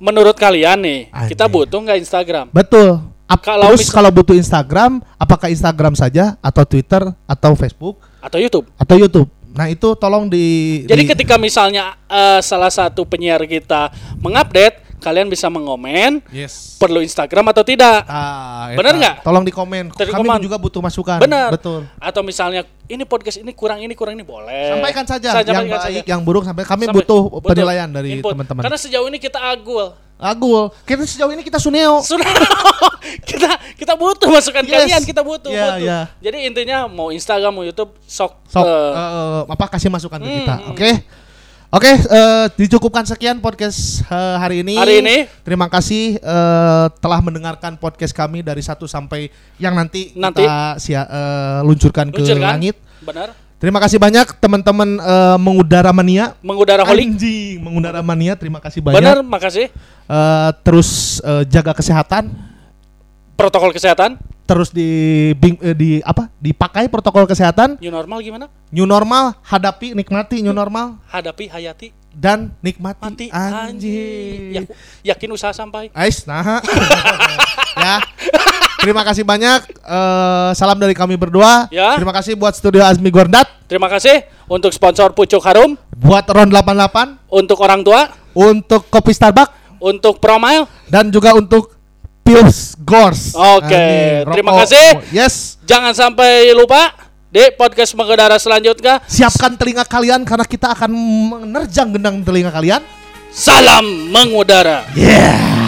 menurut kalian nih kita Anjing. butuh nggak Instagram Betul. Ap- Kalau terus kalau butuh Instagram, apakah Instagram saja atau Twitter atau Facebook atau YouTube atau YouTube? Nah, itu tolong di Jadi di- ketika misalnya eh, salah satu penyiar kita mengupdate, kalian bisa mengomen Yes. perlu Instagram atau tidak. Ah, Bener eta. nggak? Tolong di komen. Tadi Kami komen. juga butuh masukan. Benar. Betul. Atau misalnya ini podcast ini kurang ini kurang ini boleh. Sampaikan saja yang baik, saja. yang buruk sampai kami Sampai- butuh butuh penilaian dari teman-teman. Karena sejauh ini kita agul. Agul, kita sejauh ini kita suneo. Sudah kita kita butuh masukan Yes. kalian, kita butuh, Iya, butuh. iya. Jadi intinya mau Instagram mau YouTube sok, Sok, eh, eh, apa kasih masukan ke Hmm, kita, hmm. Oke? Oke, eh, dicukupkan sekian podcast eh, hari ini. Hari ini. Terima kasih eh, telah mendengarkan podcast kami dari satu sampai yang nanti, Nanti. kita sia- eh, luncurkan, ke luncurkan. langit. Benar. Terima kasih banyak teman-teman eh, mengudara mania. Mengudara holik. Anjing, mengudara mania. Terima kasih banyak. Benar, makasih. Eh, terus eh, jaga kesehatan. Protokol kesehatan, Terus di, bing- eh, di apa? Dipakai protokol kesehatan. new normal gimana? New normal, hadapi, nikmati new normal Hadapi hayati dan nikmati. mati Anjing. Ya- yakin usaha sampai. Ais, nah. ya. Terima kasih banyak. Eh, salam dari kami berdua. Ya. Terima kasih buat studio Azmi Gordat, Terima kasih untuk sponsor Pucuk Harum, buat Ron 88, untuk orang tua, untuk kopi Starbucks untuk Promile. dan juga untuk Pils Gors. Oke, Ini, terima rokok. kasih. Yes. Jangan sampai lupa di podcast Megedara selanjutnya. Siapkan telinga kalian karena kita akan menerjang gendang telinga kalian. Salam mengudara. Yeah.